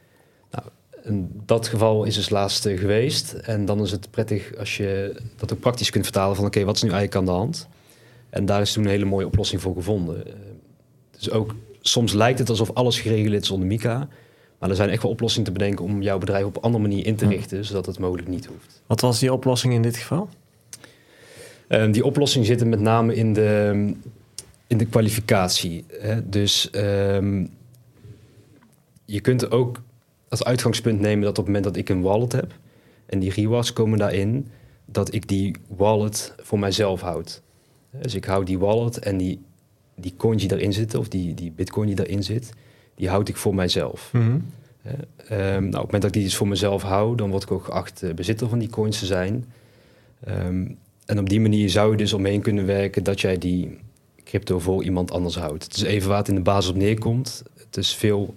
En dat geval is dus laatst eh, geweest. En dan is het prettig als je dat ook praktisch kunt vertalen van... oké, wat is nu eigenlijk aan de hand? En daar is toen een hele mooie oplossing voor gevonden. Dus ook soms lijkt het alsof alles gereguleerd is onder MiCA... maar er zijn echt wel oplossingen te bedenken om jouw bedrijf op een andere manier in te richten... zodat het mogelijk niet hoeft. Wat was die oplossing in dit geval? Eh, die oplossing zit met name in de, in de kwalificatie. Hè? Dus ehm, je kunt ook als uitgangspunt nemen dat op het moment dat ik een wallet heb en die rewards komen daarin, dat ik die wallet voor mijzelf houd. Dus ik hou die wallet en die, die coins die daarin zitten, of die, die bitcoin die daarin zit, die houd ik voor mijzelf. Mhm. Ehm, nou, op het moment dat ik die dus voor mezelf hou, dan word ik ook geacht eh, bezitter van die coins te zijn. Ehm, en op die manier zou je dus omheen kunnen werken dat jij die crypto voor iemand anders houdt. Het is even waar het in de basis op neerkomt. Het is veel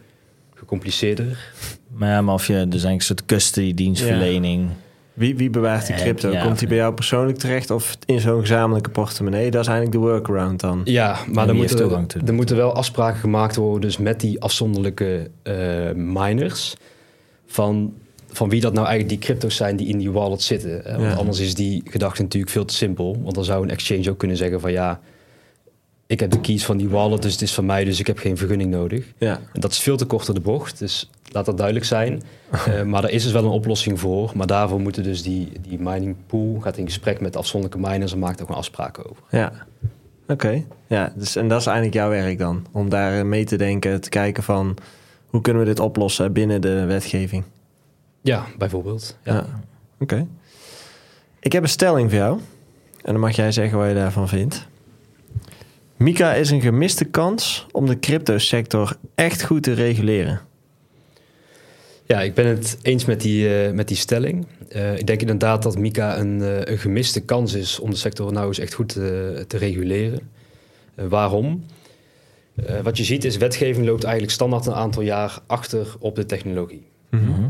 gecompliceerder. Maar ja, maar of je dus eigenlijk een soort custody dienstverlening. Wie, wie bewaart die crypto? ja. Komt die bij jou persoonlijk terecht of in zo'n gezamenlijke portemonnee? Dat is eigenlijk de workaround dan. Ja, maar er heeft moeten, er moeten wel afspraken gemaakt worden dus met die afzonderlijke eh, miners. Van, van wie dat nou eigenlijk die crypto's zijn die in die wallet zitten. Want Ja. anders is die gedachte natuurlijk veel te simpel. Want dan zou een exchange ook kunnen zeggen van ja, ik heb de keys van die wallet, dus het is van mij, dus ik heb geen vergunning nodig. Ja. En dat is veel te kort door de bocht, dus laat dat duidelijk zijn. Eh, maar er is dus wel een oplossing voor. Maar daarvoor moeten dus die, die mining pool gaat in gesprek met de afzonderlijke miners en maakt ook een afspraak over. Ja. Oké. Ja, dus, en dat is eigenlijk jouw werk dan? Om daar mee te denken, te kijken van... hoe kunnen we dit oplossen binnen de wetgeving? Ja, bijvoorbeeld. Ja. Ja. Oké. Ik heb een stelling voor jou. En dan mag jij zeggen wat je daarvan vindt. Mika is een gemiste kans om de cryptosector echt goed te reguleren. Ja, ik ben het eens met die, eh, met die stelling. Eh, ik denk inderdaad dat Mika een, eh, een gemiste kans is om de sector nou eens echt goed te, te reguleren. Waarom? Eh, wat je ziet is, wetgeving loopt eigenlijk standaard een aantal jaar achter op de technologie. Mhm.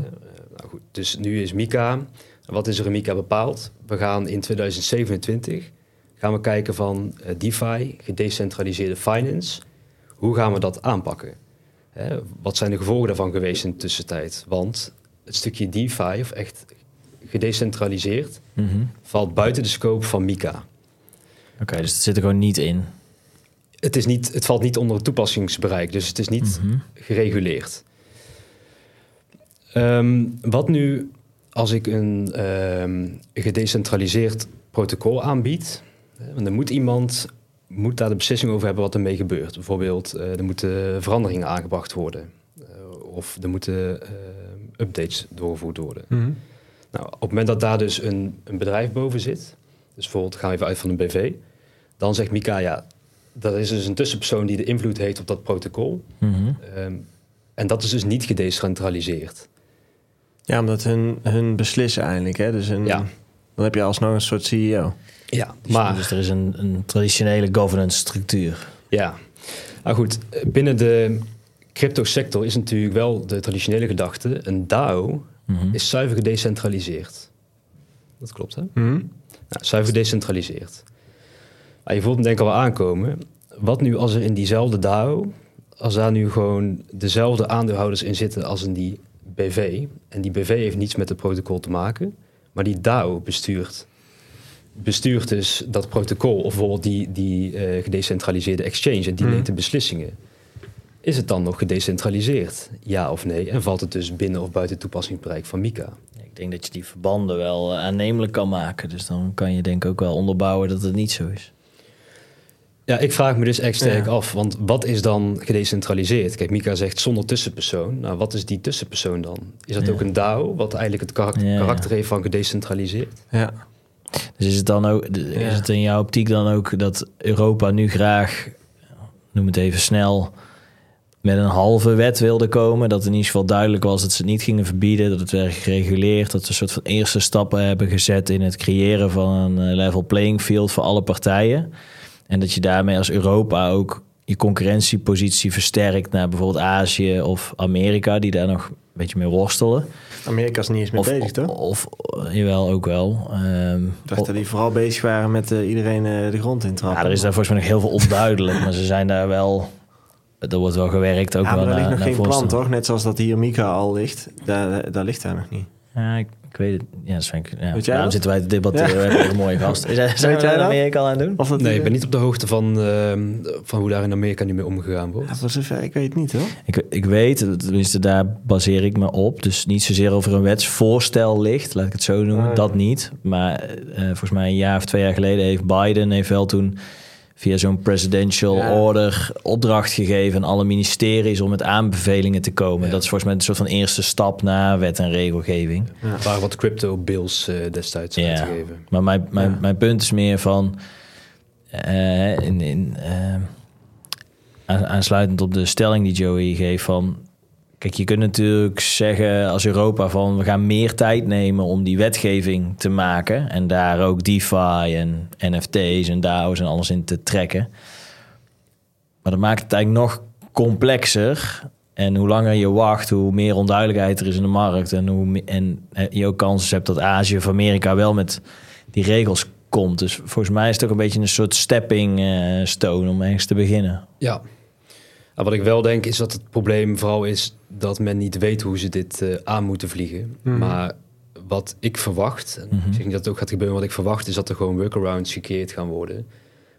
Nou goed, dus nu is Mika, wat is er in Mika bepaald? We gaan in 2027 gaan we kijken van eh, DeFi, gedecentraliseerde finance. Hoe gaan we dat aanpakken? Hè, wat zijn de gevolgen daarvan geweest in de tussentijd? Want het stukje DeFi, of echt gedecentraliseerd, Mhm. valt buiten de scope van Mika. Oké, dus het zit er gewoon niet in. Het, is niet, het valt niet onder het toepassingsbereik, dus het is niet Mhm. gereguleerd. Ehm, wat nu als ik een ehm, gedecentraliseerd protocol aanbied? Want dan moet iemand moet daar de beslissing over hebben wat ermee gebeurt. Bijvoorbeeld, eh, er moeten veranderingen aangebracht worden. Eh, of er moeten eh, updates doorgevoerd worden. Nou, op het moment dat daar dus een, een bedrijf boven zit, dus bijvoorbeeld gaan we even uit van een BV, dan zegt Mika, ja, dat is dus een tussenpersoon die de invloed heeft op dat protocol. Mhm. Ehm, en dat is dus niet gedecentraliseerd. Ja, omdat hun, hun beslissen eigenlijk. Hè? Dus een, Ja. dan heb je alsnog een soort CEO. Ja, Dus, maar dus er is een, een traditionele governance structuur. ja. Nou goed, binnen de crypto sector is natuurlijk wel de traditionele gedachte, een DAO Mhm. is zuiver gedecentraliseerd. Dat klopt, hè? Mhm. Nou, zuiver gedecentraliseerd. Maar je voelt hem denk ik al aankomen. Wat nu als er in diezelfde DAO, als daar nu gewoon dezelfde aandeelhouders in zitten als in die BV, en die BV heeft niets met het protocol te maken, maar die DAO bestuurt, bestuurt dus dat protocol, of bijvoorbeeld die, die eh, gedecentraliseerde exchange, en die Mhm. neemt de beslissingen. Is het dan nog gedecentraliseerd? Ja of nee? En valt het dus binnen of buiten het toepassingsbereik van Mika? Ik denk dat je die verbanden wel eh, aannemelijk kan maken. Dus dan kan je denk ik ook wel onderbouwen dat het niet zo is. Ja, ik vraag me dus echt sterk Ja. af, want wat is dan gedecentraliseerd? Kijk, Mika zegt zonder tussenpersoon. Nou, wat is die tussenpersoon dan? Is dat Ja. ook een DAO, wat eigenlijk het karak- Ja, ja. karakter heeft van gedecentraliseerd? Ja. Dus is het dan ook, is het in jouw optiek dan ook dat Europa nu graag, noem het even snel, met een halve wet wilde komen? Dat in ieder geval duidelijk was dat ze het niet gingen verbieden, dat het werd gereguleerd, dat ze een soort van eerste stappen hebben gezet in het creëren van een eh, level playing field voor alle partijen. En dat je daarmee als Europa ook je concurrentiepositie versterkt naar bijvoorbeeld Azië of Amerika, die daar nog een beetje mee worstelen. Amerika is niet eens mee Of, bezig, toch? of, of jawel, ook wel. Ehm, Ik dacht dat die vooral bezig waren met eh, iedereen eh, de grond in trappen. Ja, er is daar volgens mij nog heel veel onduidelijk, maar ze zijn daar wel. Er wordt wel gewerkt ook ja, wel maar er ligt naar, nog naar geen plan, toch? Net zoals dat hier Mika al ligt. Daar, daar ligt daar nog niet. Ja, ik, ik weet het. Ja, dat ik, ja. Daarom dat? zitten wij te debatteren. Ja. We hebben een mooie gast. Is, zijn we jij daar? Amerika aan doen? Of dat Nee, die- ik ben niet op de hoogte van, ehm, van hoe daar in Amerika nu mee omgegaan wordt. Ja, voor zover ik weet het niet, hoor. Ik, ik weet, tenminste daar baseer ik me op. Dus niet zozeer over een wetsvoorstel ligt, laat ik het zo noemen. Ah, ja. Dat niet. Maar eh, volgens mij een jaar of twee jaar geleden heeft Biden heeft wel toen via zo'n presidential Ja. order opdracht gegeven aan alle ministeries om met aanbevelingen te komen. Ja. Dat is volgens mij een soort van eerste stap naar wet en regelgeving. Er waren wat crypto bills eh, destijds Ja. uitgegeven. Maar mijn, mijn, Ja. mijn punt is meer van. eh, in, in, eh, aan- aansluitend op de stelling die Joey geeft van. Kijk, je kunt natuurlijk zeggen als Europa van we gaan meer tijd nemen om die wetgeving te maken en daar ook DeFi en NFT's en DAO's en alles in te trekken. Maar dat maakt het eigenlijk nog complexer. En hoe langer je wacht, hoe meer onduidelijkheid er is in de markt. En, hoe, en eh, je ook kansen hebt dat Azië of Amerika wel met die regels komt. Dus volgens mij is het ook een beetje een soort stepping eh, stone om ergens te beginnen. Ja. Nou, wat ik wel denk is dat het probleem vooral is dat men niet weet hoe ze dit eh, aan moeten vliegen. Mhm. Maar wat ik verwacht, en Mhm. ik zeg niet dat het ook gaat gebeuren, wat ik verwacht is dat er gewoon workarounds gecreëerd gaan worden.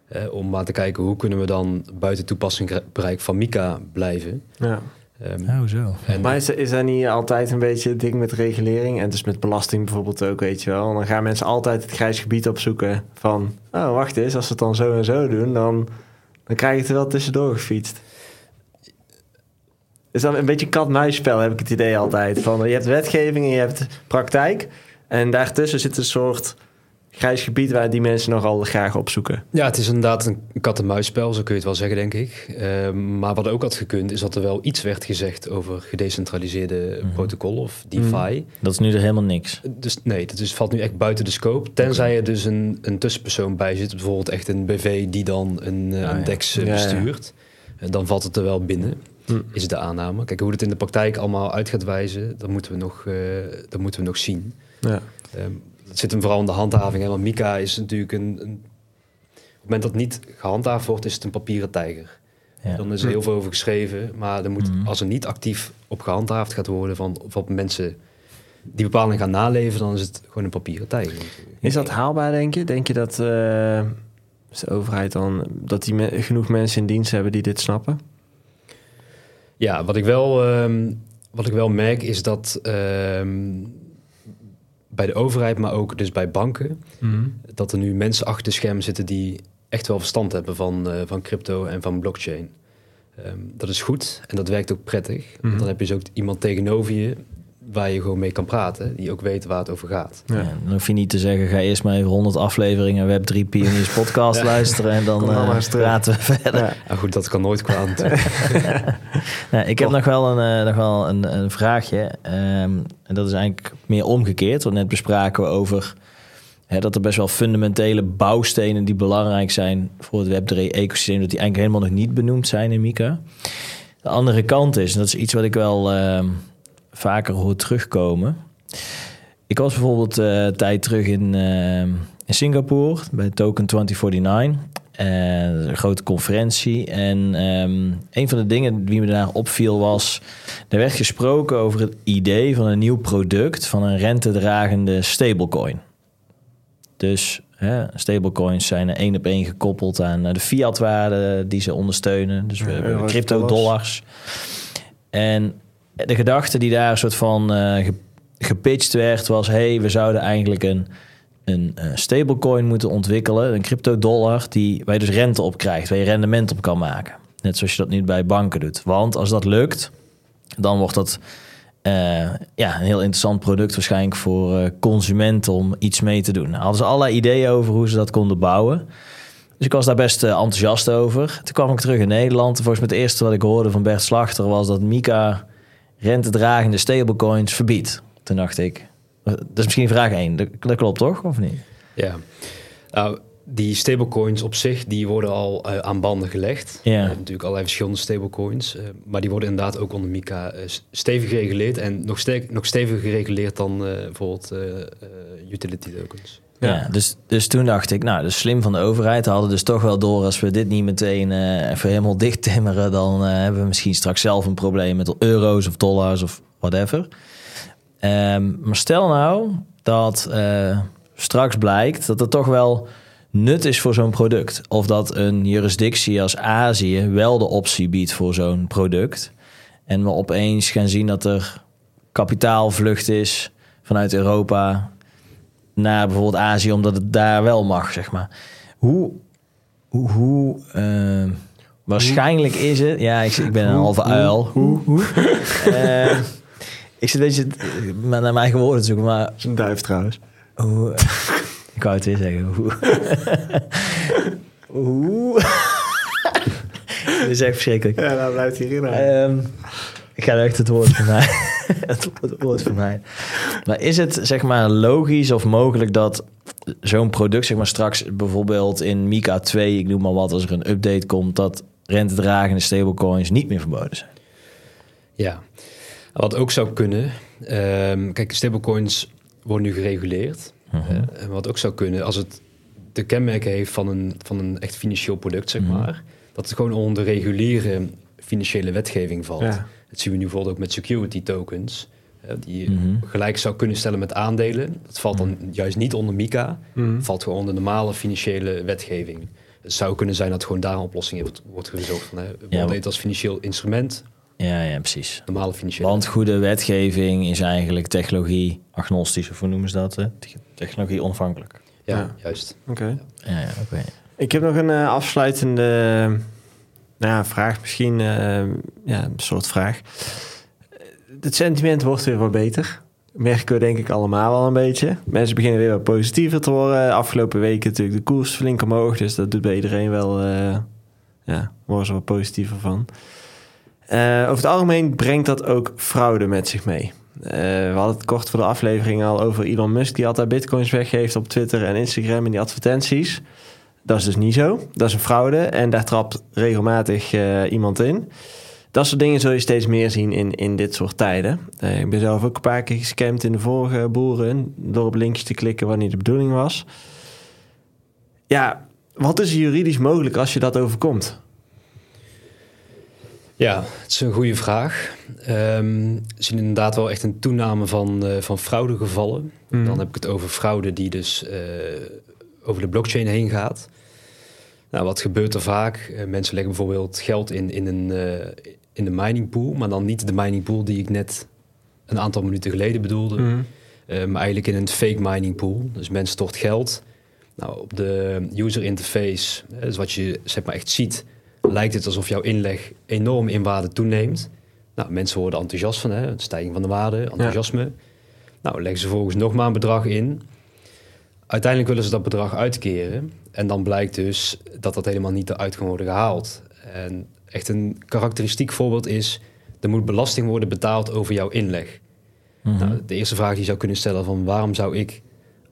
Eh, om maar te kijken hoe kunnen we dan buiten toepassingsbereik van Mika blijven. Ja. Ehm, zo. en, Maar is, is dat niet altijd een beetje het ding met regulering? En dus met belasting bijvoorbeeld ook, weet je wel. Dan gaan mensen altijd het grijs gebied opzoeken van... Oh, wacht eens, als we het dan zo en zo doen, dan, dan krijg je het er wel tussendoor gefietst. Is dat een beetje een kat-muisspel, heb ik het idee altijd. Van, je hebt wetgeving en je hebt praktijk. En daartussen zit een soort grijs gebied waar die mensen nogal graag opzoeken. Ja, het is inderdaad een kat-en-muisspel, zo kun je het wel zeggen, denk ik. Ehm, maar wat ook had gekund, is dat er wel iets werd gezegd over gedecentraliseerde Mhm. protocollen of DeFi. Dat is nu er helemaal niks. Dus nee, dat is, valt nu echt buiten de scope. Tenzij er dus een, een tussenpersoon bij zit, bijvoorbeeld echt een BV die dan een, eh, Ah, een ja. DEX eh, Ja, ja. bestuurt. En dan valt het er wel binnen, Hm. is de aanname. Kijk, hoe het in de praktijk allemaal uit gaat wijzen, dat moeten we nog, eh, dat moeten we nog zien. Ja. Ehm, het zit hem vooral in de handhaving. Hè? Want Mika is natuurlijk een, een... Op het moment dat het niet gehandhaafd wordt, is het een papieren tijger. Ja. Dan is er heel veel over geschreven. Maar er moet, Mhm. als er niet actief op gehandhaafd gaat worden... Van, of op mensen die bepaling gaan naleven... dan is het gewoon een papieren tijger. Is dat haalbaar, denk je? Denk je dat eh, de overheid dan... dat die me- genoeg mensen in dienst hebben die dit snappen? Ja, wat ik wel, ehm, wat ik wel merk is dat... ehm, bij de overheid, maar ook dus bij banken... dat er nu mensen achter de scherm zitten die echt wel verstand hebben van, eh, van crypto en van blockchain. Ehm, dat is goed en dat werkt ook prettig. Mhm. Dan heb je dus ook iemand tegenover je waar je gewoon mee kan praten, die ook weet waar het over gaat. Ja. Ja, dan hoef je niet te zeggen, ga eerst maar even 100 afleveringen Web3 Pioniers podcast Ja. luisteren en dan eh, terug. praten we verder. Ja. Nou goed, dat kan nooit kwaad. Nou, ik heb nog wel een, eh, nog wel een, een vraagje. Ehm, en dat is eigenlijk meer omgekeerd. Want net bespraken we over hè, dat er best wel fundamentele bouwstenen die belangrijk zijn voor het Web3-ecosysteem, dat die eigenlijk helemaal nog niet benoemd zijn in Mika. De andere kant is, en dat is iets wat ik wel ehm, vaker hoor terugkomen. Ik was bijvoorbeeld eh, een tijd terug in, ehm, in Singapore bij Token 2049. Eh, een grote conferentie. En ehm, een van de dingen die me daar opviel was... er werd gesproken over het idee van een nieuw product... van een rentedragende stablecoin. Dus hè, stablecoins zijn één op één gekoppeld aan eh, de fiatwaarde die ze ondersteunen. Dus we hebben crypto-dollars. En de gedachte die daar een soort van ge- gepitcht werd was... hey, we zouden eigenlijk een, een eh, stablecoin moeten ontwikkelen, een crypto-dollar... Die, waar je dus rente op krijgt, waar je rendement op kan maken. Net zoals je dat nu bij banken doet. Want als dat lukt, dan wordt dat eh, ja, een heel interessant product waarschijnlijk voor eh, consumenten om iets mee te doen. Nou, hadden ze allerlei ideeën over hoe ze dat konden bouwen. Dus ik was daar best enthousiast over. Toen kwam ik terug in Nederland. Volgens mij het eerste wat ik hoorde van Bert Slachter was dat Mika rentedragende stablecoins verbiedt. Toen dacht ik, eh, dat is misschien vraag 1. Dat, klopt toch, of niet? ja. Nou, die stablecoins op zich, die worden al eh, aan banden gelegd. Ja. Hebt natuurlijk allerlei verschillende stablecoins. eh, maar die worden inderdaad ook onder MiCA eh, stevig gereguleerd. En nog, sterk, nog steviger gereguleerd dan eh, bijvoorbeeld eh, eh, utility tokens. Ja, dus, dus toen dacht ik, nou, is slim van de overheid. We hadden dus toch wel door, als we dit niet meteen eh, even helemaal dicht timmeren, dan eh, hebben we misschien straks zelf een probleem met euro's of dollars of whatever. Ehm, maar stel nou dat eh, straks blijkt dat er toch wel nut is voor zo'n product. Of dat een jurisdictie als Azië wel de optie biedt voor zo'n product. En we opeens gaan zien dat er kapitaalvlucht is vanuit Europa naar bijvoorbeeld Azië, omdat het daar wel mag, zeg maar. Hoe, hoe, hoe eh, waarschijnlijk is het... Ja, ik, ik ben een halve uil. Hoe, hoe? Eh, ik zit een beetje naar mijn eigen woorden te zoeken, maar is een duif trouwens. hoe... ik wou het weer zeggen. Hoe... hoe... Dit is echt verschrikkelijk. Ja, nou blijft hij erin. Ehm, Ik ga echt het woord voor mij. het woord voor mij. Maar is het zeg maar logisch of mogelijk dat zo'n product zeg maar straks bijvoorbeeld in Mika 2, ik noem maar wat, als er een update komt, dat rentedragende stablecoins niet meer verboden zijn? Ja, wat ook zou kunnen, um, kijk, stablecoins worden nu gereguleerd. Uh en wat ook zou kunnen, als het de kenmerken heeft van een, van een echt financieel product, zeg mhm. maar, dat het gewoon onder de reguliere financiële wetgeving valt. Dat zien we nu bijvoorbeeld ook met security tokens. die mm gelijk zou kunnen stellen met aandelen. Dat valt dan mhm. juist niet onder MICA. Mm valt gewoon onder normale financiële wetgeving. Het zou kunnen zijn dat gewoon daar een oplossing wordt, wordt gezocht. Van, hè, ja, als financieel instrument. Ja, ja, precies. Normale financiële. Want goede wetgeving is eigenlijk technologie agnostisch, of hoe noemen ze dat? Hè? Technologie onafhankelijk. Ja, juist. Oké. Ja, ja, oké. Ik heb nog een uh, afsluitende nou vraag misschien, uh, ja, een soort vraag. Het sentiment wordt weer wat beter. Merken we denk ik allemaal wel een beetje. Mensen beginnen weer wat positiever te worden. Afgelopen weken natuurlijk de koers flink omhoog. Dus dat doet bij iedereen wel, uh, ja, worden ze wat positiever van. Uh, over het algemeen brengt dat ook fraude met zich mee. We hadden het kort voor de aflevering al over Elon Musk... die altijd bitcoins weggeeft op Twitter en Instagram en die advertenties. Dat is dus niet zo. Dat is een fraude en daar trapt regelmatig uh, iemand in. Dat soort dingen zul je steeds meer zien in, in dit soort tijden. Uh, ik ben zelf ook een paar keer gescamd in de vorige boeren... door op linkjes te klikken wanneer de bedoeling was. Ja, wat is juridisch mogelijk als je dat overkomt? Ja, het is een goede vraag. Um, we zien inderdaad wel echt een toename van, uh, van fraudegevallen. Mm. Dan heb ik het over fraude die dus uh, over de blockchain heen gaat. Nou, wat gebeurt er vaak? Uh, mensen leggen bijvoorbeeld geld in, in, een, in de mining pool, maar dan niet de mining pool die ik net een aantal minuten geleden bedoelde. Mm. maar eigenlijk in een fake mining pool. Dus mensen stort geld. Nou, op de user interface, dus wat je zeg maar echt ziet lijkt het alsof jouw inleg enorm in waarde toeneemt. Nou, mensen worden enthousiast van, hè, een stijging van de waarde, enthousiasme. Nou, leggen ze vervolgens nog maar een bedrag in. Uiteindelijk willen ze dat bedrag uitkeren. En dan blijkt dus dat dat helemaal niet eruit kan worden gehaald. En echt een karakteristiek voorbeeld is... er moet belasting worden betaald over jouw inleg. Mhm. nou, de eerste vraag die je zou kunnen stellen van... waarom zou ik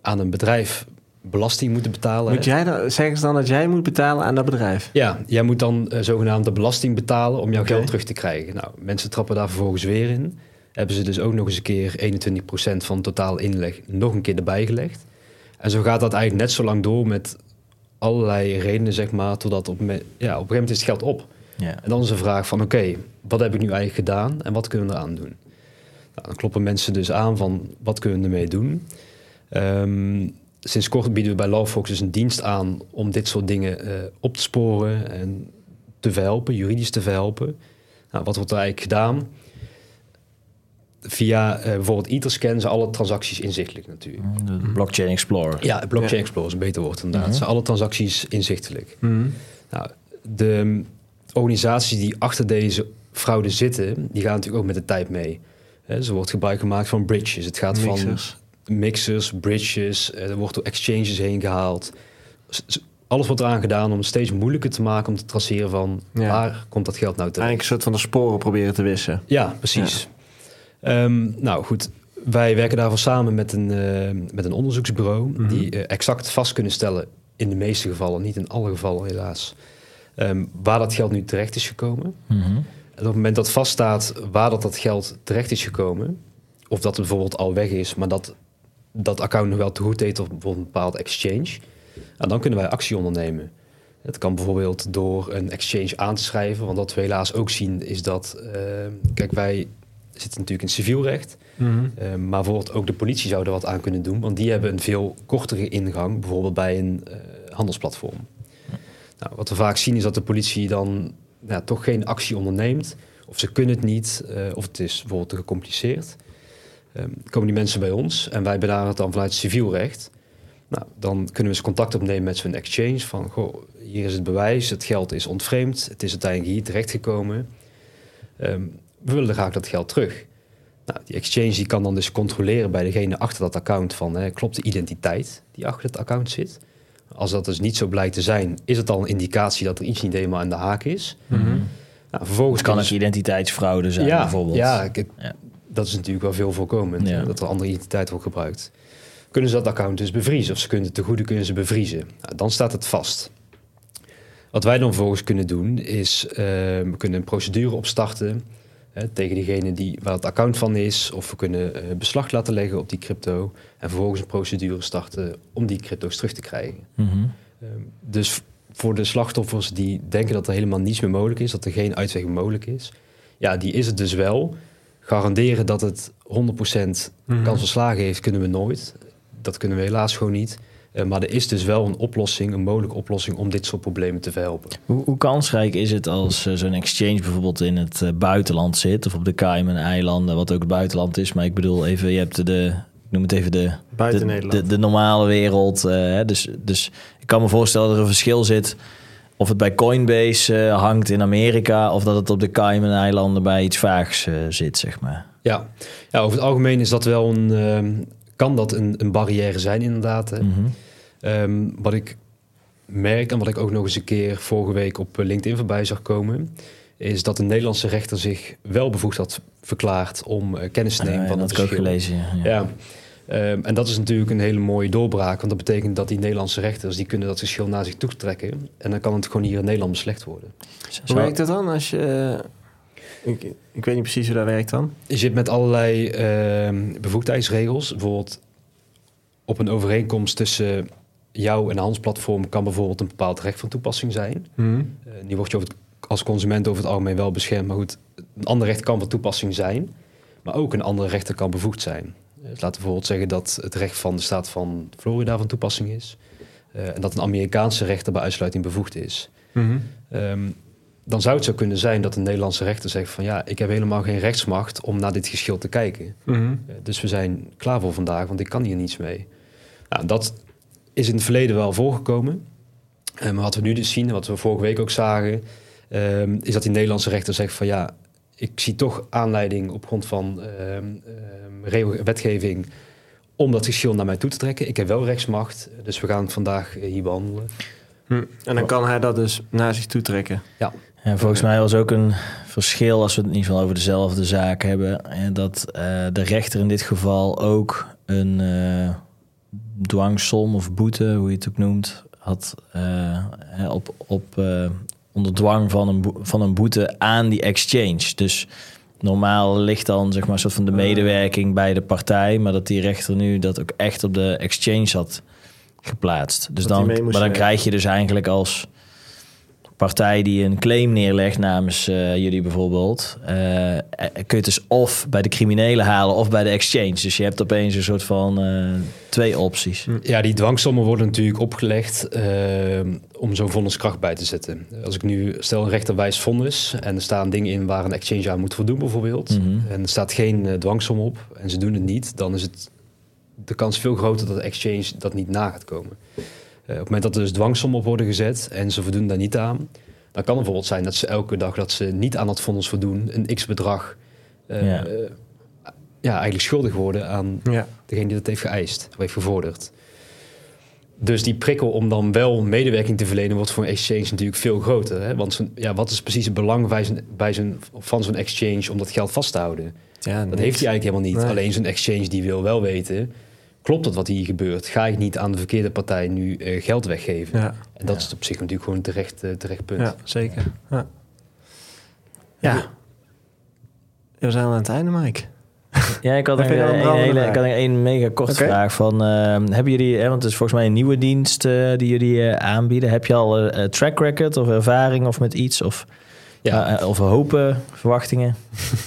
aan een bedrijf belasting moeten betalen. Moet jij dan, zeggen ze dan dat jij moet betalen aan dat bedrijf? Ja, jij moet dan uh, zogenaamd de belasting betalen om jouw geld terug te krijgen. Nou, mensen trappen daar vervolgens weer in. Hebben ze dus ook nog eens een keer 21% van totaal inleg nog een keer erbij gelegd. En zo gaat dat eigenlijk net zo lang door met allerlei redenen, zeg maar, totdat op, ja, op een gegeven moment is het geld op. Ja. En dan is de vraag van, oké, wat heb ik nu eigenlijk gedaan en wat kunnen we eraan doen? Nou, dan kloppen mensen dus aan van, wat kunnen we ermee doen? Um, sinds kort bieden we bij Lawfox dus een dienst aan om dit soort dingen uh, op te sporen en te verhelpen, juridisch te verhelpen. Nou, wat wordt er eigenlijk gedaan? Via uh, bijvoorbeeld Etherscan zijn alle transacties inzichtelijk natuurlijk. Mm, de blockchain Explorer. Ja, Blockchain Explorer is een beter woord inderdaad. Mm Zijn alle transacties inzichtelijk. Mm nou, de organisaties die achter deze fraude zitten, die gaan natuurlijk ook met de tijd mee. Er wordt gebruik gemaakt van bridges. Het gaat van mixers, bridges, eh, er wordt door exchanges heen gehaald. Alles wordt eraan gedaan om het steeds moeilijker te maken om te traceren van waar komt dat geld nou terecht. Eigenlijk een soort van de sporen proberen te wissen. Ja, precies. Ehm, nou goed, wij werken daarvoor samen met een, uh, met een onderzoeksbureau mhm. die uh, exact vast kunnen stellen, in de meeste gevallen, niet in alle gevallen helaas, um, waar dat geld nu terecht is gekomen. Mm En op het moment dat vaststaat waar dat, dat geld terecht is gekomen, of dat het bijvoorbeeld al weg is, maar dat dat account nog wel te goed deed op bijvoorbeeld een bepaald exchange. En dan kunnen wij actie ondernemen. Het kan bijvoorbeeld door een exchange aan te schrijven. Want wat we helaas ook zien is dat... Uh, kijk, wij zitten natuurlijk in civielrecht. Mm maar bijvoorbeeld ook de politie zou er wat aan kunnen doen. Want die hebben een veel kortere ingang. Bijvoorbeeld bij een uh, handelsplatform. Nou, wat we vaak zien is dat de politie dan nou, toch geen actie onderneemt. Of ze kunnen het niet. of het is bijvoorbeeld te gecompliceerd. Ehm, komen die mensen bij ons en wij benaderen het dan vanuit civielrecht. Nou, dan kunnen we eens contact opnemen met zo'n exchange van, goh, hier is het bewijs, het geld is ontvreemd, het is uiteindelijk hier terechtgekomen. Um, willen graag dat geld terug. Nou, die exchange die kan dan dus controleren bij degene achter dat account van, hè, klopt de identiteit die achter het account zit? Als dat dus niet zo blijkt te zijn, is het al een indicatie dat er iets niet helemaal aan de haak is. Mm Nou, vervolgens Het kan ze- identiteitsfraude zijn ja, bijvoorbeeld. Ja, ik- Ja. dat is natuurlijk wel veel voorkomend. Ja. Dat er andere identiteit wordt gebruikt. Kunnen ze dat account dus bevriezen? Of ze kunnen het te goede kunnen ze bevriezen? Nou, dan staat het vast. Wat wij dan vervolgens kunnen doen, is eh, we kunnen een procedure opstarten tegen diegene die, waar het account van is. Of we kunnen eh, beslag laten leggen op die crypto. En vervolgens een procedure starten om die crypto's terug te krijgen. Mhm. Ehm, dus voor de slachtoffers die denken dat er helemaal niets meer mogelijk is, dat er geen uitweg mogelijk is, ja, die is het dus wel. Garanderen dat het 100% Mhm. kans van slagen heeft, kunnen we nooit. Dat kunnen we helaas gewoon niet. Eh, maar er is dus wel een oplossing, een mogelijke oplossing om dit soort problemen te verhelpen. Hoe, hoe kansrijk is het als eh, zo'n exchange bijvoorbeeld in het eh, buitenland zit, of op de Cayman-eilanden, wat ook het buitenland is, maar ik bedoel even, je hebt de, ik noem het even de, Buiten de, Nederland. de, de normale wereld. eh, hè, dus, dus ik kan me voorstellen dat er een verschil zit of het bij Coinbase eh, hangt in Amerika, of dat het op de Cayman-eilanden bij iets vaags eh, zit, zeg maar. Ja. ja, over het algemeen is dat wel een, ehm, kan dat een, een barrière zijn inderdaad. hè. Mhm. Ehm, wat ik merk en wat ik ook nog eens een keer vorige week op eh, LinkedIn voorbij zag komen, is dat de Nederlandse rechter zich wel bevoegd had verklaard om eh, kennis te nemen Ah, van dat het heb ik ook verschil. gelezen. Ja. Ja. Ehm, en dat is natuurlijk een hele mooie doorbraak, want dat betekent dat die Nederlandse rechters die kunnen dat verschil naar zich toe trekken en dan kan het gewoon hier in Nederland beslecht worden. Hoe werkt dat dan? Als je, eh, ik, ik weet niet precies hoe dat werkt dan. Je zit met allerlei ehm, bevoegdheidsregels. Bijvoorbeeld op een overeenkomst tussen jou en Hans platform kan bijvoorbeeld een bepaald recht van toepassing zijn. Mhm. Eh, die wordt je over het- als consument over het algemeen wel beschermd. Maar goed, een ander recht kan van toepassing zijn. Maar ook een andere rechter kan bevoegd zijn. Dus laten we bijvoorbeeld zeggen dat het recht van de staat van Florida van toepassing is. Eh, en dat een Amerikaanse rechter bij uitsluiting bevoegd is. Mhm. Ehm, dan zou het zo kunnen zijn dat een Nederlandse rechter zegt van ja, ik heb helemaal geen rechtsmacht om naar dit geschil te kijken. Mhm. Eh, Dus we zijn klaar voor vandaag, want ik kan hier niets mee. Nou, dat is in het verleden wel voorgekomen. Eh, maar wat we nu dus zien, en wat we vorige week ook zagen, ehm, is dat die Nederlandse rechter zegt van ja, ik zie toch aanleiding op grond van ehm, ehm, regel- wetgeving om dat geschil naar mij toe te trekken. Ik heb wel rechtsmacht, dus we gaan het vandaag eh, hier behandelen. Hm. En dan kan hij dat dus naar zich toe trekken. Ja, Ja, volgens mij was ook een verschil, als we het in ieder geval over dezelfde zaak hebben, en dat eh, de rechter in dit geval ook een eh, dwangsom of boete, hoe je het ook noemt, had eh, op, op, eh, onder dwang van een, van een boete aan die exchange. Dus normaal ligt dan zeg maar een soort van de medewerking bij de partij, maar dat die rechter nu dat ook echt op de exchange had geplaatst. Dus Dat dan, maar dan krijg je dus eigenlijk als partij die een claim neerlegt namens eh, jullie bijvoorbeeld, eh, kun je het dus of bij de criminelen halen of bij de exchange. Dus je hebt opeens een soort van twee opties. Ja, die dwangsommen worden natuurlijk opgelegd om zo'n vonniskracht bij te zetten. Als ik nu stel een rechter wijst vonnis en er staan dingen in waar een exchange aan moet voldoen bijvoorbeeld. Mhm. En er staat geen dwangsom op en ze doen het niet, dan is het de kans veel groter dat de exchange dat niet na gaat komen. Eh, op het moment dat er dus dwangsommen op worden gezet en ze voldoen daar niet aan, dan kan het bijvoorbeeld zijn dat ze elke dag dat ze niet aan dat vonnis voldoen, een x-bedrag eh, Ja. eh, ja, eigenlijk schuldig worden aan Ja. degene die dat heeft geëist of heeft gevorderd. Dus die prikkel om dan wel medewerking te verlenen wordt voor een exchange natuurlijk veel groter. Hè? Want ja, wat is precies het belang bij zijn, bij zijn, van zo'n exchange om dat geld vast te houden? Ja, Dat heeft hij eigenlijk helemaal niet. Nee. Alleen zo'n exchange die wil wel weten, klopt het wat hier gebeurt? Ga ik niet aan de verkeerde partij nu eh, geld weggeven? Ja, En dat Ja. is op zich natuurlijk gewoon een terecht, eh, terecht punt. ja zeker. Ja. ja. We zijn aan het einde, Mike. Ja, ik had een, hele, vraag? ik had een, een mega korte vraag van, eh, hebben jullie, hè, want het is volgens mij een nieuwe dienst eh, die jullie eh, aanbieden. Heb je al een track record of ervaring of met iets of, Ja. of hopen, verwachtingen?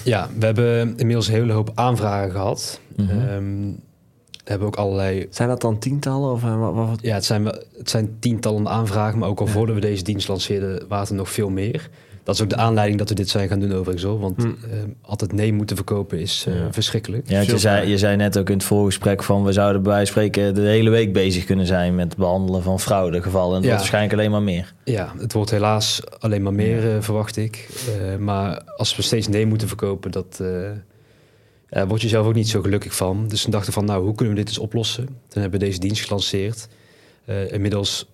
Ja, we hebben inmiddels een hele hoop aanvragen gehad. Ehm, we hebben ook allerlei Zijn dat dan tientallen? Of, eh, wat, wat, Ja, het zijn, het zijn tientallen aanvragen, maar ook al Ja. voordat we deze dienst lanceerden, waren er nog veel meer. Dat is ook de aanleiding dat we dit zijn gaan doen overigens hoor. Want Hm. eh, altijd nee moeten verkopen is eh, Ja. verschrikkelijk. Ja, je zei, je zei net ook in het voorgesprek van we zouden bij spreken de hele week bezig kunnen zijn met het behandelen van fraudegevallen. En het Ja. wordt waarschijnlijk alleen maar meer. Ja, het wordt helaas alleen maar meer, verwacht ik. Eh, maar als we steeds nee moeten verkopen, dat ja, word je zelf ook niet zo gelukkig van. Dus toen dachten we van, nou, hoe kunnen we dit eens oplossen? Toen hebben we deze dienst gelanceerd. Eh, inmiddels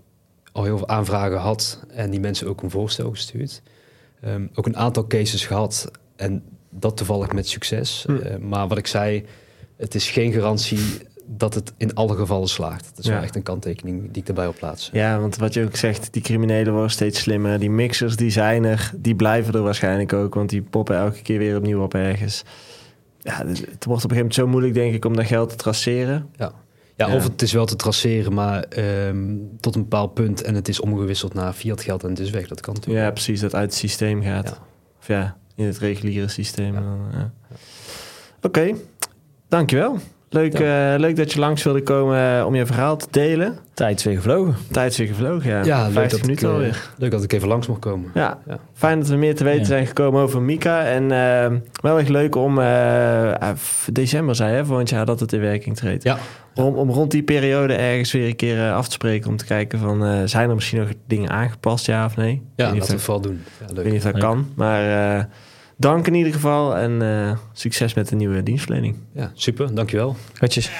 al heel veel aanvragen gehad en die mensen ook een voorstel gestuurd. Ehm, ook een aantal cases gehad en dat toevallig met succes. Hm. Eh, maar wat ik zei, het is geen garantie dat het in alle gevallen slaagt. Dat is Ja. wel echt een kanttekening die ik erbij wil plaatsen. Ja, want wat je ook zegt, die criminelen worden steeds slimmer. Die mixers, die zijn er. Die blijven er waarschijnlijk ook, want die poppen elke keer weer opnieuw op ergens. Ja, dus het wordt op een gegeven moment zo moeilijk, denk ik, om dat geld te traceren. Ja. Ja, Ja. of het is wel te traceren, maar ehm, tot een bepaald punt en het is omgewisseld naar fiat geld en het is weg. Dat kan natuurlijk. Ja, precies, dat uit het systeem gaat. Ja. Of ja, in het reguliere systeem. Ja. Oké, dankjewel. Leuk, eh, leuk dat je langs wilde komen eh, om je verhaal te delen. Tijd is weer gevlogen. Tijd is weer gevlogen, ja. Ja, leuk 50 dat, ik, minuten eh, alweer. leuk dat ik even langs mocht komen. Ja, Ja. fijn dat we meer te weten Ja. zijn gekomen over Mika. En eh, wel echt leuk om, eh, eh, december zei je, volgend jaar dat het in werking treedt. Ja, Om, om rond die periode ergens weer een keer af te spreken. Om te kijken van, eh, zijn er misschien nog dingen aangepast, ja of nee? Ja we dat, het vooral doen. Ja, ik leuk. weet niet of dat Leuk. kan. Maar eh, dank in ieder geval en eh, succes met de nieuwe dienstverlening. Ja, super, dankjewel. Gotjes.